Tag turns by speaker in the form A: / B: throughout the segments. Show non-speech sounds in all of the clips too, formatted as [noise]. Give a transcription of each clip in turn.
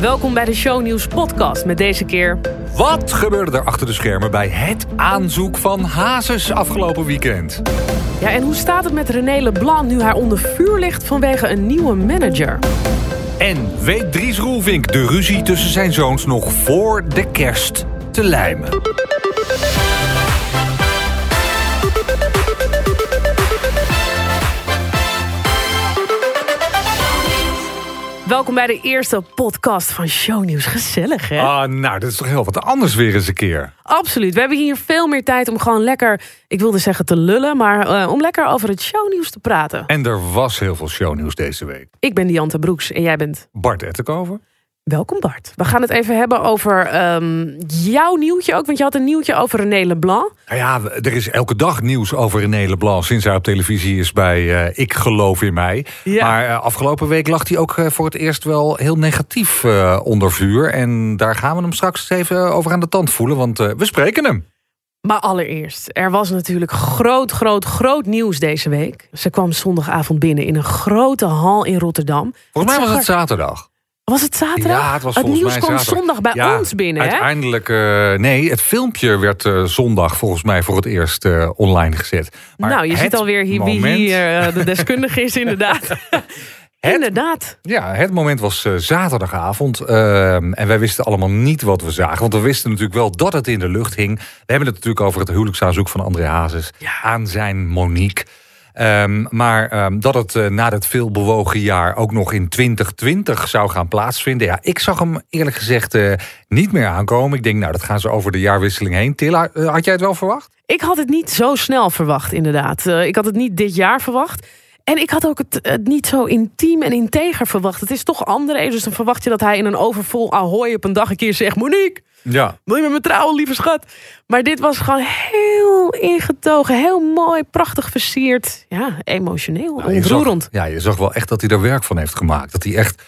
A: Welkom bij de Shownieuws podcast met deze keer...
B: Wat gebeurde er achter de schermen bij het aanzoek van Hazes afgelopen weekend?
A: Ja, en hoe staat het met René Leblanc nu haar onder vuur ligt vanwege een nieuwe manager?
B: En weet Dries Roelvink de ruzie tussen zijn zoons nog voor de kerst te lijmen?
A: Welkom bij de eerste podcast van Shownieuws. Gezellig, hè?
B: Ah, nou, dat is toch heel wat anders weer eens een keer.
A: Absoluut. We hebben hier veel meer tijd om gewoon lekker, ik wilde zeggen te lullen, maar uh, om lekker over het shownieuws te praten.
B: En er was heel veel shownieuws deze week.
A: Ik ben Diante Broeks en jij bent?
B: Bart Ettenkoven.
A: Welkom Bart. We gaan het even hebben over um, jouw nieuwtje ook. Want je had een nieuwtje over René Leblanc.
B: Nou ja, er is elke dag nieuws over René Leblanc... sinds hij op televisie is bij uh, Ik Geloof in Mij. Ja. Maar uh, afgelopen week lag hij ook uh, voor het eerst wel heel negatief onder vuur. En daar gaan we hem straks even over aan de tand voelen. Want we spreken hem.
A: Maar allereerst, er was natuurlijk groot, groot, groot nieuws deze week. Ze kwam zondagavond binnen in een grote hal in Rotterdam.
B: Volgens mij was het zaterdag.
A: Was het zaterdag?
B: Ja, het was
A: Het nieuws
B: mij
A: kwam
B: zaterdag.
A: zondag bij
B: ja,
A: ons binnen, hè?
B: Uiteindelijk, uh, nee, het filmpje werd uh, zondag volgens mij voor het eerst uh, online gezet.
A: Maar nou, je ziet alweer hier,
B: moment...
A: wie hier de deskundige is, inderdaad. [laughs] [laughs] Het, inderdaad.
B: Ja, het moment was zaterdagavond. en wij wisten allemaal niet wat we zagen. Want we wisten natuurlijk wel dat het in de lucht hing. We hebben het natuurlijk over het huwelijksaanzoek van André Hazes
A: ja.
B: aan zijn Monique. Um, maar um, dat het uh, na het veelbewogen jaar ook nog in 2020 zou gaan plaatsvinden. Ja, ik zag hem eerlijk gezegd uh, niet meer aankomen. Ik denk, nou, dat gaan ze over de jaarwisseling heen. Tilla, uh, had jij het wel verwacht?
A: Ik had het niet zo snel verwacht, inderdaad. ik had het niet dit jaar verwacht. En ik had ook het, niet zo intiem en integer verwacht. Het is toch André, dus dan verwacht je dat hij in een overvol ahoy op een dag een keer zegt... Monique,
B: ja.
A: wil je met me trouwen, lieve schat? Maar dit was gewoon heel ingetogen, heel mooi, prachtig versierd. Ja, emotioneel,
B: nou,
A: ontroerend.
B: Ja, je zag wel echt dat hij er werk van heeft gemaakt. Dat hij echt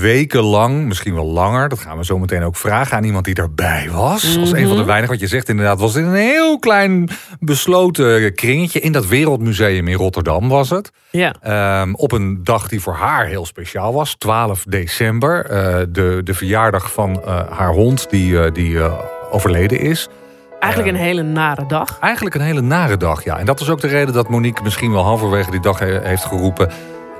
B: wekenlang, misschien wel langer... dat gaan we zo meteen ook vragen aan iemand die erbij was. Mm -hmm. Als een van de weinigen, wat je zegt inderdaad... was dit een heel klein besloten kringetje... in dat Wereldmuseum in Rotterdam was het.
A: Ja.
B: Um, op een dag die voor haar heel speciaal was. 12 december, uh, de, de verjaardag van uh, haar hond die, uh, die overleden is.
A: Eigenlijk een hele nare dag.
B: Eigenlijk een hele nare dag, ja. En dat is ook de reden dat Monique misschien wel halverwege die dag he heeft geroepen...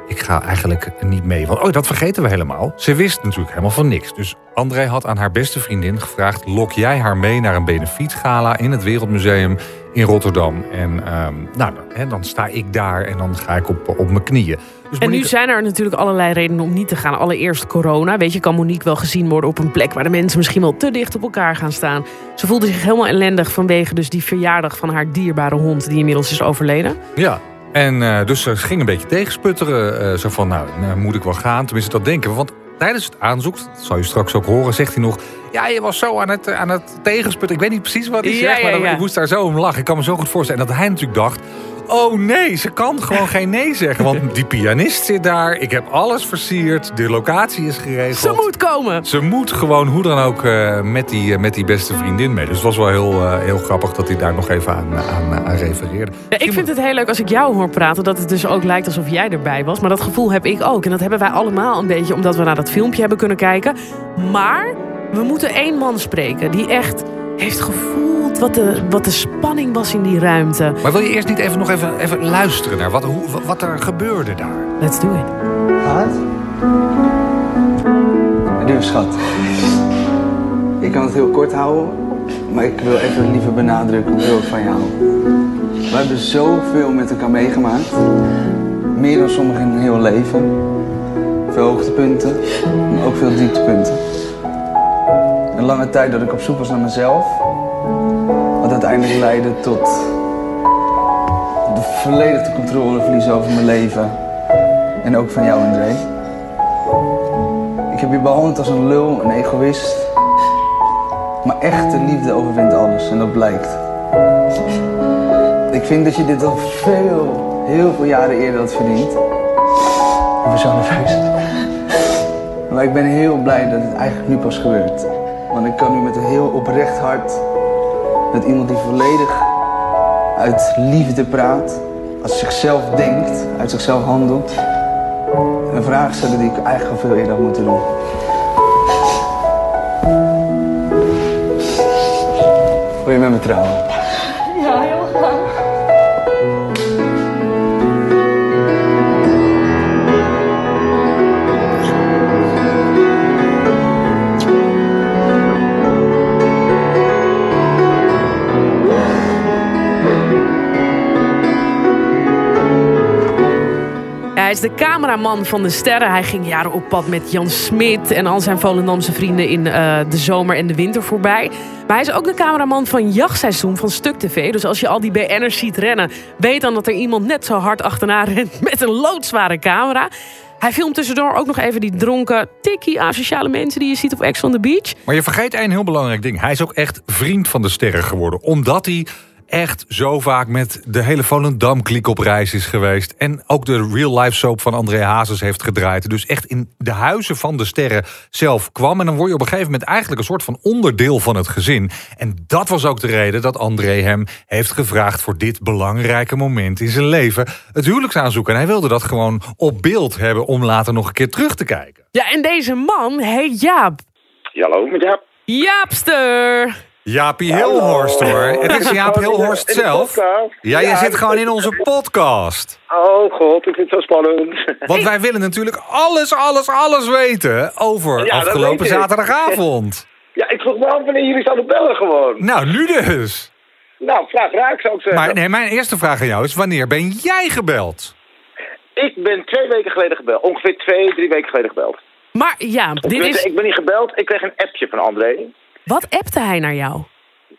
B: ik ga eigenlijk niet mee. Want oh, dat vergeten we helemaal. Ze wist natuurlijk helemaal van niks. Dus André had aan haar beste vriendin gevraagd... lok jij haar mee naar een benefietgala in het Wereldmuseum in Rotterdam. En um, nou, dan, dan sta ik daar en dan ga ik op, op mijn knieën.
A: Dus en Monique... nu zijn er natuurlijk allerlei redenen om niet te gaan. Allereerst corona. Weet je, kan Monique wel gezien worden op een plek... waar de mensen misschien wel te dicht op elkaar gaan staan. Ze voelde zich helemaal ellendig vanwege dus die verjaardag... van haar dierbare hond die inmiddels is overleden.
B: Ja, en uh, dus ze ging een beetje tegensputteren. Uh, zo van, nou, nou, moet ik wel gaan? Tenminste, dat denken we. Want tijdens het aanzoek, dat zal je straks ook horen, zegt hij nog... Ja, je was zo aan het, aan het tegensputten. Ik weet niet precies wat hij
A: ja,
B: zegt, maar
A: ja, ja.
B: ik moest daar zo om lachen. Ik kan me zo goed voorstellen. En dat hij natuurlijk dacht... Oh nee, ze kan gewoon geen nee zeggen. Want die pianist zit daar. Ik heb alles versierd. De locatie is geregeld.
A: Ze moet komen.
B: Ze moet gewoon hoe dan ook uh, met, die, uh, met die beste vriendin mee. Dus het was wel heel, uh, heel grappig dat hij daar nog even aan, aan, aan refereerde.
A: Ja, ik vind het heel leuk als ik jou hoor praten. Dat het dus ook lijkt alsof jij erbij was. Maar dat gevoel heb ik ook. En dat hebben wij allemaal een beetje. Omdat we naar dat filmpje hebben kunnen kijken. Maar we moeten één man spreken. Die echt heeft gevoeld wat de, wat de spanning was in die ruimte.
B: Maar wil je eerst niet even nog even, even luisteren naar wat, hoe, wat er gebeurde daar?
A: Let's do it.
C: Wat? Lieve schat. Ik kan het heel kort houden, maar ik wil even liever benadrukken hoeveel ik van jou hou. We hebben zoveel met elkaar meegemaakt. Meer dan sommigen in hun heel leven. Veel hoogtepunten, maar ook veel dieptepunten. Een lange tijd dat ik op zoek was naar mezelf. Uiteindelijk leidde tot de volledige controle verliezen over mijn leven. En ook van jou, André. Ik heb je behandeld als een lul, een egoïst. Maar echte liefde overwint alles en dat blijkt. Ik vind dat je dit al veel, heel veel jaren eerder had verdiend. Ik ben zo nerveus. Maar ik ben heel blij dat het eigenlijk nu pas gebeurt. Want ik kan nu met een heel oprecht hart met iemand die volledig uit liefde praat, als zichzelf denkt, uit zichzelf handelt. Een vraag stellen die ik eigenlijk veel eerder had moeten doen. Wil
D: je met me trouwen?
A: Hij is de cameraman van de sterren. Hij ging jaren op pad met Jan Smit en al zijn Volendamse vrienden in eh, de zomer en de winter voorbij. Maar hij is ook de cameraman van Jachtseizoen van Stuk TV. Dus als je al die BN'ers ziet rennen, weet dan dat er iemand net zo hard achterna [laughs] rent met een loodzware camera. Hij filmt tussendoor ook nog even die dronken, tikkie asociale mensen die je ziet op Ex on the Beach.
B: Maar je vergeet één heel belangrijk ding. Hij is ook echt vriend van de sterren geworden. Omdat hij echt zo vaak met de hele Volendam-kliek op reis is geweest. En ook de real-life soap van André Hazes heeft gedraaid. Dus echt in de huizen van de sterren zelf kwam. En dan word je op een gegeven moment eigenlijk een soort van onderdeel van het gezin. En dat was ook de reden dat André hem heeft gevraagd... voor dit belangrijke moment in zijn leven, het huwelijksaanzoek. En hij wilde dat gewoon op beeld hebben om later nog een keer terug te kijken.
A: Ja, en deze man heet Jaap.
E: Ja, hallo, met Jaap.
A: Jaapster!
B: Jaapie Hilhorst hoor. Het is Jaap
E: de-
B: Hilhorst zelf. Ja, je
E: Ja,
B: zit gewoon in onze podcast.
E: Oh god, ik vind het zo spannend.
B: Want wij willen natuurlijk alles, alles, alles weten over
E: Ja,
B: afgelopen zaterdagavond.
E: Ja, ik vroeg me af wanneer jullie zouden bellen gewoon.
B: Nou, nu dus.
E: Nou, vraag raak zou ik zeggen.
B: Maar nee, mijn eerste vraag aan jou is: wanneer ben jij gebeld?
E: Ik ben twee weken geleden gebeld. Ongeveer twee, drie weken geleden gebeld.
A: Maar Jaap, dit is...
E: Ik ben niet gebeld, ik kreeg een appje van André.
A: Wat appte hij naar jou?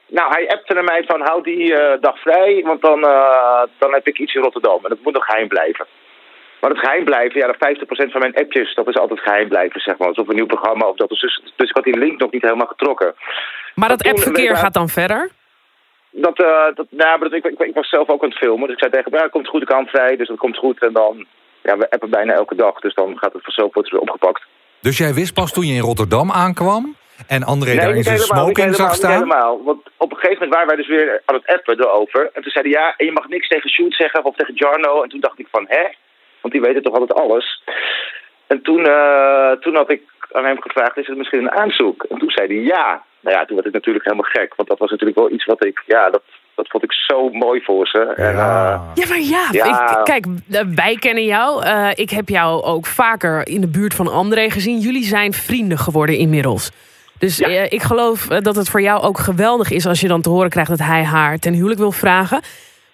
E: Nou, hij appte naar mij van hou die eh, dag vrij, want dan, eh, dan heb ik iets in Rotterdam. En dat moet nog geheim blijven. Maar het geheim blijven, ja, de 50% van mijn appjes, dat is altijd geheim blijven, zeg maar. Alsof een nieuw programma of dat is dus. Dus ik had die link nog niet helemaal getrokken.
A: Maar dat appverkeer gaat dan verder?
E: Dat, eh, dat, nou, maar dat, ik, ik, ik was zelf ook aan het filmen, dus ik zei tegen hem, ja, komt goed, ik kan vrij, dus dat komt goed. En dan, ja, we appen bijna elke dag, dus dan gaat het vanzelf wordt het weer opgepakt.
B: Dus jij wist pas toen je in Rotterdam aankwam en André daar in zijn smoking zag staan?
E: helemaal. Want op een gegeven moment waren wij dus weer aan het appen erover. En toen zei hij, ja, en je mag niks tegen Shoot zeggen of tegen Jarno. En toen dacht ik van, hè? Want die weten toch altijd alles. En toen, eh, toen had ik aan hem gevraagd, is het misschien een aanzoek? En toen zei hij ja. Nou ja, toen werd ik natuurlijk helemaal gek. Want dat was natuurlijk wel iets wat ik, ja, dat, dat vond ik zo mooi voor ze. En, eh,
B: Ja.
A: Ja, maar ja,
E: Ja.
A: Ik, kijk, eh, wij kennen jou. Eh, ik heb jou ook vaker in de buurt van André gezien. Jullie zijn vrienden geworden inmiddels. Dus
E: Ja.
A: eh, ik geloof eh, dat het voor jou ook geweldig is als je dan te horen krijgt dat hij haar ten huwelijk wil vragen.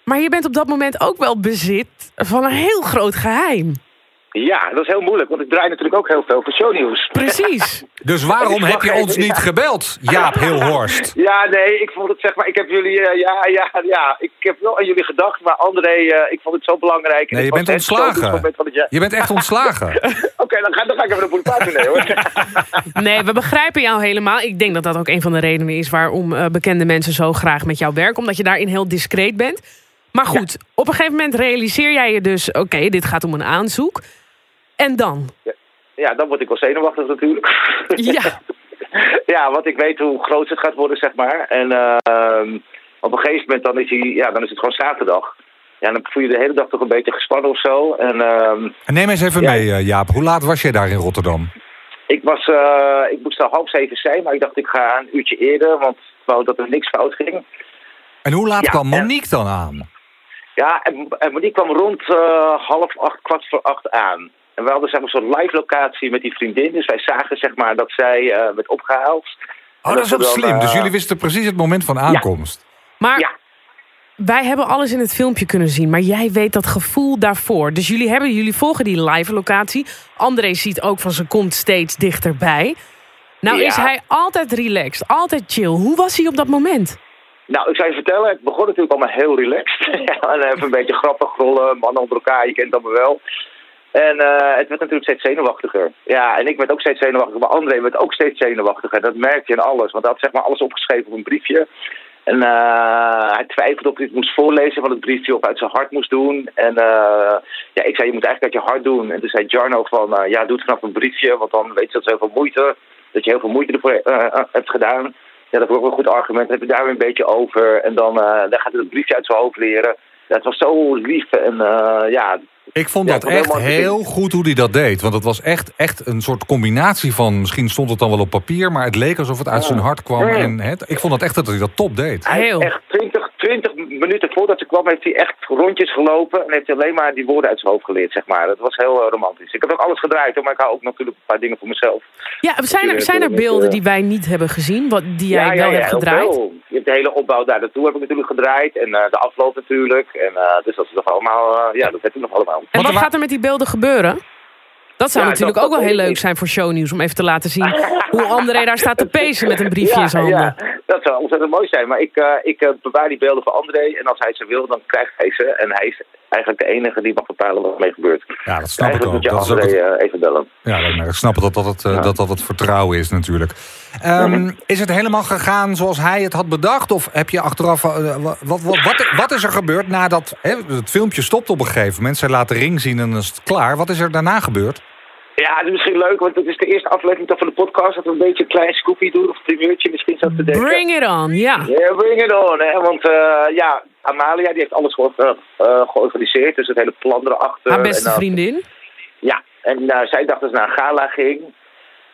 A: Maar je bent op dat moment ook wel bezit van een heel groot geheim.
E: Ja, dat is heel moeilijk. Want ik draai natuurlijk ook heel veel voor shownieuws.
A: Precies. [laughs]
B: Dus waarom heb je ons niet gebeld, Jaap Hilhorst? [laughs]
E: Ja, nee, ik vond het zeg maar, ik heb jullie, eh, ja, ja, ja, ik heb wel aan jullie gedacht, maar André, eh, ik vond het zo belangrijk. En
B: Nee, je bent ontslagen.
E: moment van het jaar.
B: Je bent echt ontslagen. [laughs]
E: Oké, dan, ga, dan ga ik even de boulevard doen, nee, hoor.
A: Nee, we begrijpen jou helemaal. Ik denk dat dat ook een van de redenen is waarom eh, bekende mensen zo graag met jou werken. Omdat je daarin heel discreet bent. Maar goed, op een gegeven moment realiseer jij je dus... oké, dit gaat om een aanzoek. En dan?
E: Ja, dan word ik wel zenuwachtig natuurlijk.
A: Ja, [laughs]
E: ja, want ik weet hoe groot het gaat worden, zeg maar. En ehm, op een gegeven moment dan is, hij, ja, dan is het gewoon zaterdag. Ja, dan voel je de hele dag toch een beetje gespannen of zo. En ehm,
B: Neem eens even
E: Ja.
B: mee, eh, Jaap. Hoe laat was jij daar in Rotterdam?
E: ik, was, eh, ik moest al half zeven zijn, maar ik dacht ik ga een uurtje eerder, want ik wou dat er niks fout ging.
B: En hoe laat
E: Ja,
B: kwam
E: en-
B: Monique dan aan?
E: Ja, en, en Monique kwam rond eh, half acht, kwart voor acht aan. En we hadden zeg maar zo'n live locatie met die vriendin. Dus wij zagen zeg maar dat zij eh, werd opgehaald.
B: Oh,
E: En
B: dat is ook
E: dan,
B: slim. Dus
E: eh,
B: jullie wisten precies het moment van aankomst.
A: maar
E: Ja.
A: wij hebben alles in het filmpje kunnen zien. Maar jij weet dat gevoel daarvoor. Dus jullie, hebben, jullie volgen die live locatie. André ziet ook van ze komt steeds dichterbij. Nou
E: Ja.
A: is hij altijd relaxed, altijd chill. Hoe was hij op dat moment?
E: Nou, ik zou je vertellen, het begon natuurlijk allemaal heel relaxed. [laughs] en even een beetje grappig rollen, mannen onder elkaar, je kent dat wel. En eh, het werd natuurlijk steeds zenuwachtiger. Ja, en ik werd ook steeds zenuwachtiger, maar André werd ook steeds zenuwachtiger. Dat merk je in alles, want hij had zeg maar alles opgeschreven op een briefje. En eh, hij twijfelde of hij het moest voorlezen van het briefje of uit zijn hart moest doen. En eh, ja, ik zei, je moet eigenlijk uit je hart doen. En toen zei Jarno van, ja, doe het vanaf een briefje, want dan weet je dat ze heel veel moeite, dat je heel veel moeite ervoor hebt gedaan. Ja, dat ook een goed argument. Dan heb je daar weer een beetje over. En dan, dan gaat hij het briefje uit zijn hoofd leren. Ja, het was zo lief. En ja,
B: Ik vond
E: Ja,
B: dat echt
E: heel
B: goed hoe hij dat deed. Want het was echt, echt een soort combinatie van... misschien stond het dan wel op papier... maar het leek alsof het uit zijn hart kwam.
E: Ja.
B: En het, ik vond dat echt dat hij dat top deed.
E: Hij heeft echt 20, 20 minuten voordat ze kwam, heeft hij echt rondjes gelopen. En heeft hij alleen maar die woorden uit zijn hoofd geleerd, zeg maar. Dat was heel eh, romantisch. Ik heb ook alles gedraaid, hoor, maar ik hou ook natuurlijk een paar dingen voor mezelf.
A: Ja, zijn er, zijn er beelden die wij niet hebben gezien, wat, die jij wel hebt gedraaid?
E: veel. Je hebt de hele opbouw daar naartoe heb ik natuurlijk gedraaid. En eh, de afloop natuurlijk. En, eh, dus dat is nog allemaal, eh, ja, dat heb ik nog allemaal.
A: En wat
B: wa-
A: gaat er met die beelden gebeuren? Dat zou
E: Ja,
A: natuurlijk
E: dat-
A: ook wel heel leuk zijn voor shownieuws... om even te laten zien [laughs] hoe André daar staat te pezen met een briefje in zijn handen.
E: Ja, dat zou ontzettend mooi zijn. Maar ik, eh, ik eh, bewaar die beelden voor André. En als hij ze wil, dan krijgt hij ze. En hij is eigenlijk de enige die mag bepalen wat ermee gebeurt.
B: Ja, dat snap ik ook.
E: moet je
B: Dat is ook het,
E: eh, even bellen.
B: ja, lijkt me- ik snap dat dat het, eh, dat dat het vertrouwen is natuurlijk. Ehm, is het helemaal gegaan zoals hij het had bedacht? Of heb je achteraf... eh, wat, wat, wat, wat, wat is er gebeurd nadat... Hè, het filmpje stopt op een gegeven moment. Zij laat de ring zien en dan is het klaar. Wat is er daarna gebeurd?
E: Ja, het is misschien leuk, want het is de eerste aflevering toch van de podcast. Dat we een beetje een klein scoopje doen, of een primeurtje misschien zo te denken.
A: Bring it on, ja.
E: Ja, bring it on, hè. Want eh, ja, Amalia die heeft alles geor- eh, eh, georganiseerd. Dus het hele plan erachter.
A: Haar beste
E: En, eh,
A: vriendin.
E: Ja, en zij dacht dat ze naar een gala ging.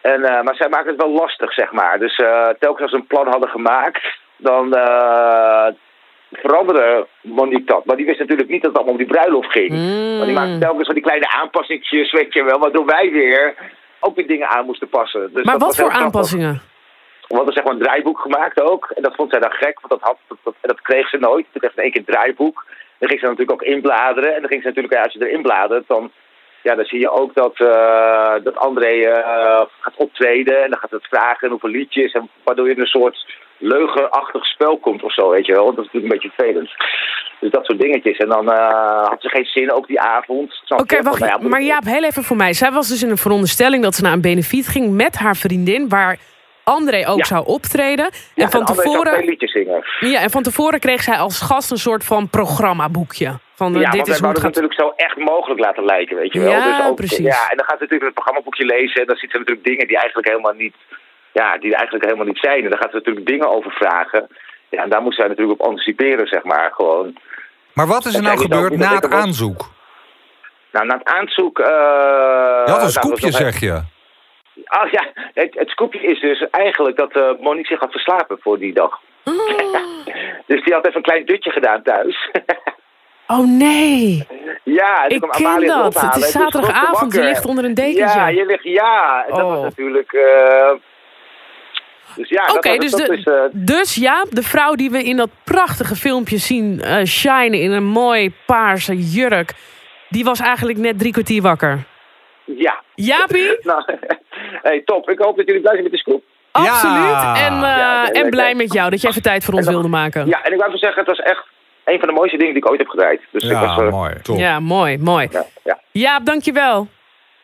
E: En, maar zij maakte het wel lastig, zeg maar. Dus telkens als ze een plan hadden gemaakt, dan veranderde Monique dat. Maar die wist natuurlijk niet dat het allemaal om die bruiloft ging.
A: Mm.
E: Want die maakte telkens van die kleine aanpassingjes, weet je wel. Waardoor wij weer ook weer dingen aan moesten passen. Dus
A: Maar wat voor
E: grappig. We hadden zeg maar een draaiboek gemaakt ook. En dat vond zij dan gek, want dat, had, dat, dat, dat kreeg ze nooit. Toen kreeg ze in één keer een draaiboek. Dan ging ze natuurlijk ook inbladeren. En dan ging ze natuurlijk, ja, als je erin bladert, dan, ja, dan zie je ook dat, eh, dat André eh, gaat optreden. En dan gaat het vragen hoeveel liedjes. En waardoor je in een soort leugenachtig spel komt of zo, weet je wel. Dat is natuurlijk een beetje vervelend. Dus dat soort dingetjes. En dan eh, had ze geen zin ook die avond.
A: Oké, wacht.
E: Van, ja,
A: Maar Jaap, heel even voor mij. Zij was dus in een veronderstelling dat ze naar een benefiet ging met haar vriendin, waar André ook
E: Ja.
A: zou optreden.
E: ja,
A: en, van
E: André zou
A: tevoren,
E: twee liedjes zingen.
A: ja, en van tevoren kreeg zij als gast een soort van programmaboekje. Van eh,
E: Ja,
A: dit
E: want
A: is
E: wij
A: hoe het
E: wouden het
A: gaat.
E: natuurlijk zo echt mogelijk laten lijken, weet je wel.
A: Ja,
E: dus ook,
A: precies.
E: Ja, en dan gaat ze natuurlijk het programmaboekje lezen en dan ziet ze natuurlijk dingen die eigenlijk helemaal niet, ja, die eigenlijk helemaal niet zijn. En dan gaat ze natuurlijk dingen over vragen. Ja, en daar moest zij natuurlijk op anticiperen, zeg maar, gewoon.
B: Maar wat is er nou gebeurd na het aanzoek?
E: Nou, na het aanzoek... eh
B: Je had een
E: nou, dat
B: scoopje,
E: was nog-
B: zeg je.
E: Ah ja, het, het scoopje is dus eigenlijk dat eh Monique zich had verslapen voor die dag. [laughs] dus die had even een klein dutje gedaan thuis. [laughs]
A: Oh nee,
E: ja,
A: ik
E: kwam
A: ken dat. Het is
E: ze
A: zaterdagavond, je ligt onder een dekentje.
E: Ja, je ligt, ja. En dat
A: Oh.
E: was natuurlijk... eh, dus ja,
A: Oké,
E: dat,
A: dus,
E: dat,
A: de,
E: is... eh,
A: dus Jaap, de vrouw die we in dat prachtige filmpje zien shinen in een mooi paarse jurk, die was eigenlijk net drie kwartier wakker.
E: Ja.
A: Jaapie, [laughs]
E: Nou, [laughs] hey, top. Ik hoop dat jullie blij zijn met de scoop.
B: Ja.
A: absoluut. En, eh,
E: Ja,
A: en blij met jou dat je even tijd voor ons
E: dan-
A: wilde maken.
E: Ja, en ik wou even zeggen, het was echt een van de mooiste dingen die ik ooit heb gedraaid. Dus ik was...
B: Ja,
E: eh,
B: mooi. Top.
A: Ja, mooi, mooi.
E: ja, ja.
A: Jaap, dankjewel.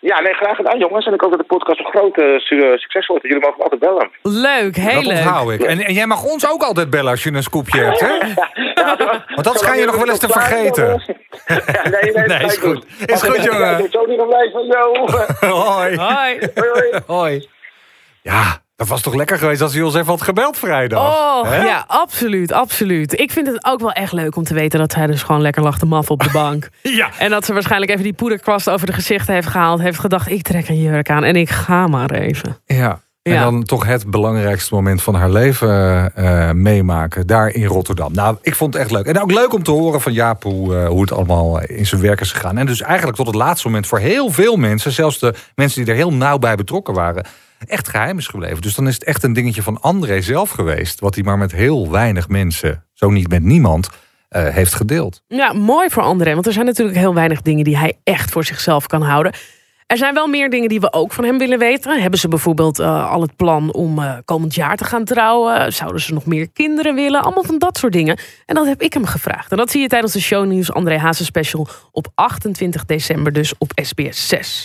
E: Ja, nee, graag gedaan jongens. En ik hoop dat de podcast een groot eh, su- succes wordt. Jullie mogen me altijd bellen.
A: Leuk, heel
B: Dat
A: leuk.
B: onthoud ik. En, en jij mag ons ook altijd bellen als je een scoopje hebt, hè? [laughs] Want dat schijn je nog wel eens te vergeten. [laughs]
E: ja, nee, nee,
B: Nee, is goed. Is goed, jongen.
E: Ik ben zo niet van jou. [laughs]
B: Hoi,
A: hoi.
E: Hoi.
B: Ja, dat was toch lekker geweest als hij ons even had gebeld vrijdag.
A: Oh,
B: Hè?
A: ja, absoluut, absoluut. Ik vind het ook wel echt leuk om te weten dat hij dus gewoon lekker lag te maf op de bank. [laughs]
B: Ja.
A: En dat ze waarschijnlijk even die poederkwast over de gezichten heeft gehaald. Heeft gedacht, ik trek een jurk aan en ik ga maar even.
B: Ja. En
A: Ja.
B: dan toch het belangrijkste moment van haar leven eh, meemaken. Daar in Rotterdam. Nou, ik vond het echt leuk. En ook leuk om te horen van Jaap hoe, eh, hoe het allemaal in zijn werk is gegaan. En dus eigenlijk tot het laatste moment voor heel veel mensen... zelfs de mensen die er heel nauw bij betrokken waren... echt geheim is gebleven. Dus dan is het echt een dingetje van André zelf geweest... wat hij maar met heel weinig mensen, zo niet met niemand, eh, heeft gedeeld.
A: Ja, mooi voor André. Want er zijn natuurlijk heel weinig dingen die hij echt voor zichzelf kan houden. Er zijn wel meer dingen die we ook van hem willen weten. Hebben ze bijvoorbeeld eh, al het plan om eh, komend jaar te gaan trouwen? Zouden ze nog meer kinderen willen? Allemaal van dat soort dingen. En dat heb ik hem gevraagd. En dat zie je tijdens de shownieuws André Hazes special op 28 december dus op SBS 6.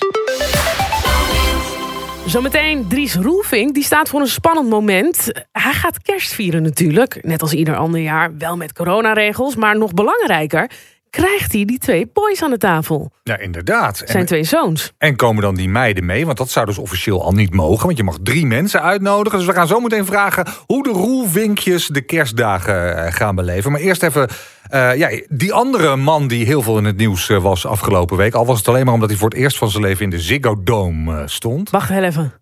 A: Zometeen Dries Roelvink, die staat voor een spannend moment. Hij gaat kerst vieren natuurlijk, net als ieder ander jaar. Wel met coronaregels, maar nog belangrijker. Krijgt hij die twee boys aan de tafel.
B: Ja, inderdaad.
A: Zijn twee zoons.
B: En komen dan die meiden mee? Want dat zou dus officieel al niet mogen. Want je mag drie mensen uitnodigen. Dus we gaan zo meteen vragen hoe de roelvinkjes de kerstdagen eh, gaan beleven. Maar eerst even uh, ja, die andere man die heel veel in het nieuws uh, was afgelopen week. Al was het alleen maar omdat hij voor het eerst van zijn leven in de Ziggo Dome stond.
A: Wacht heel even.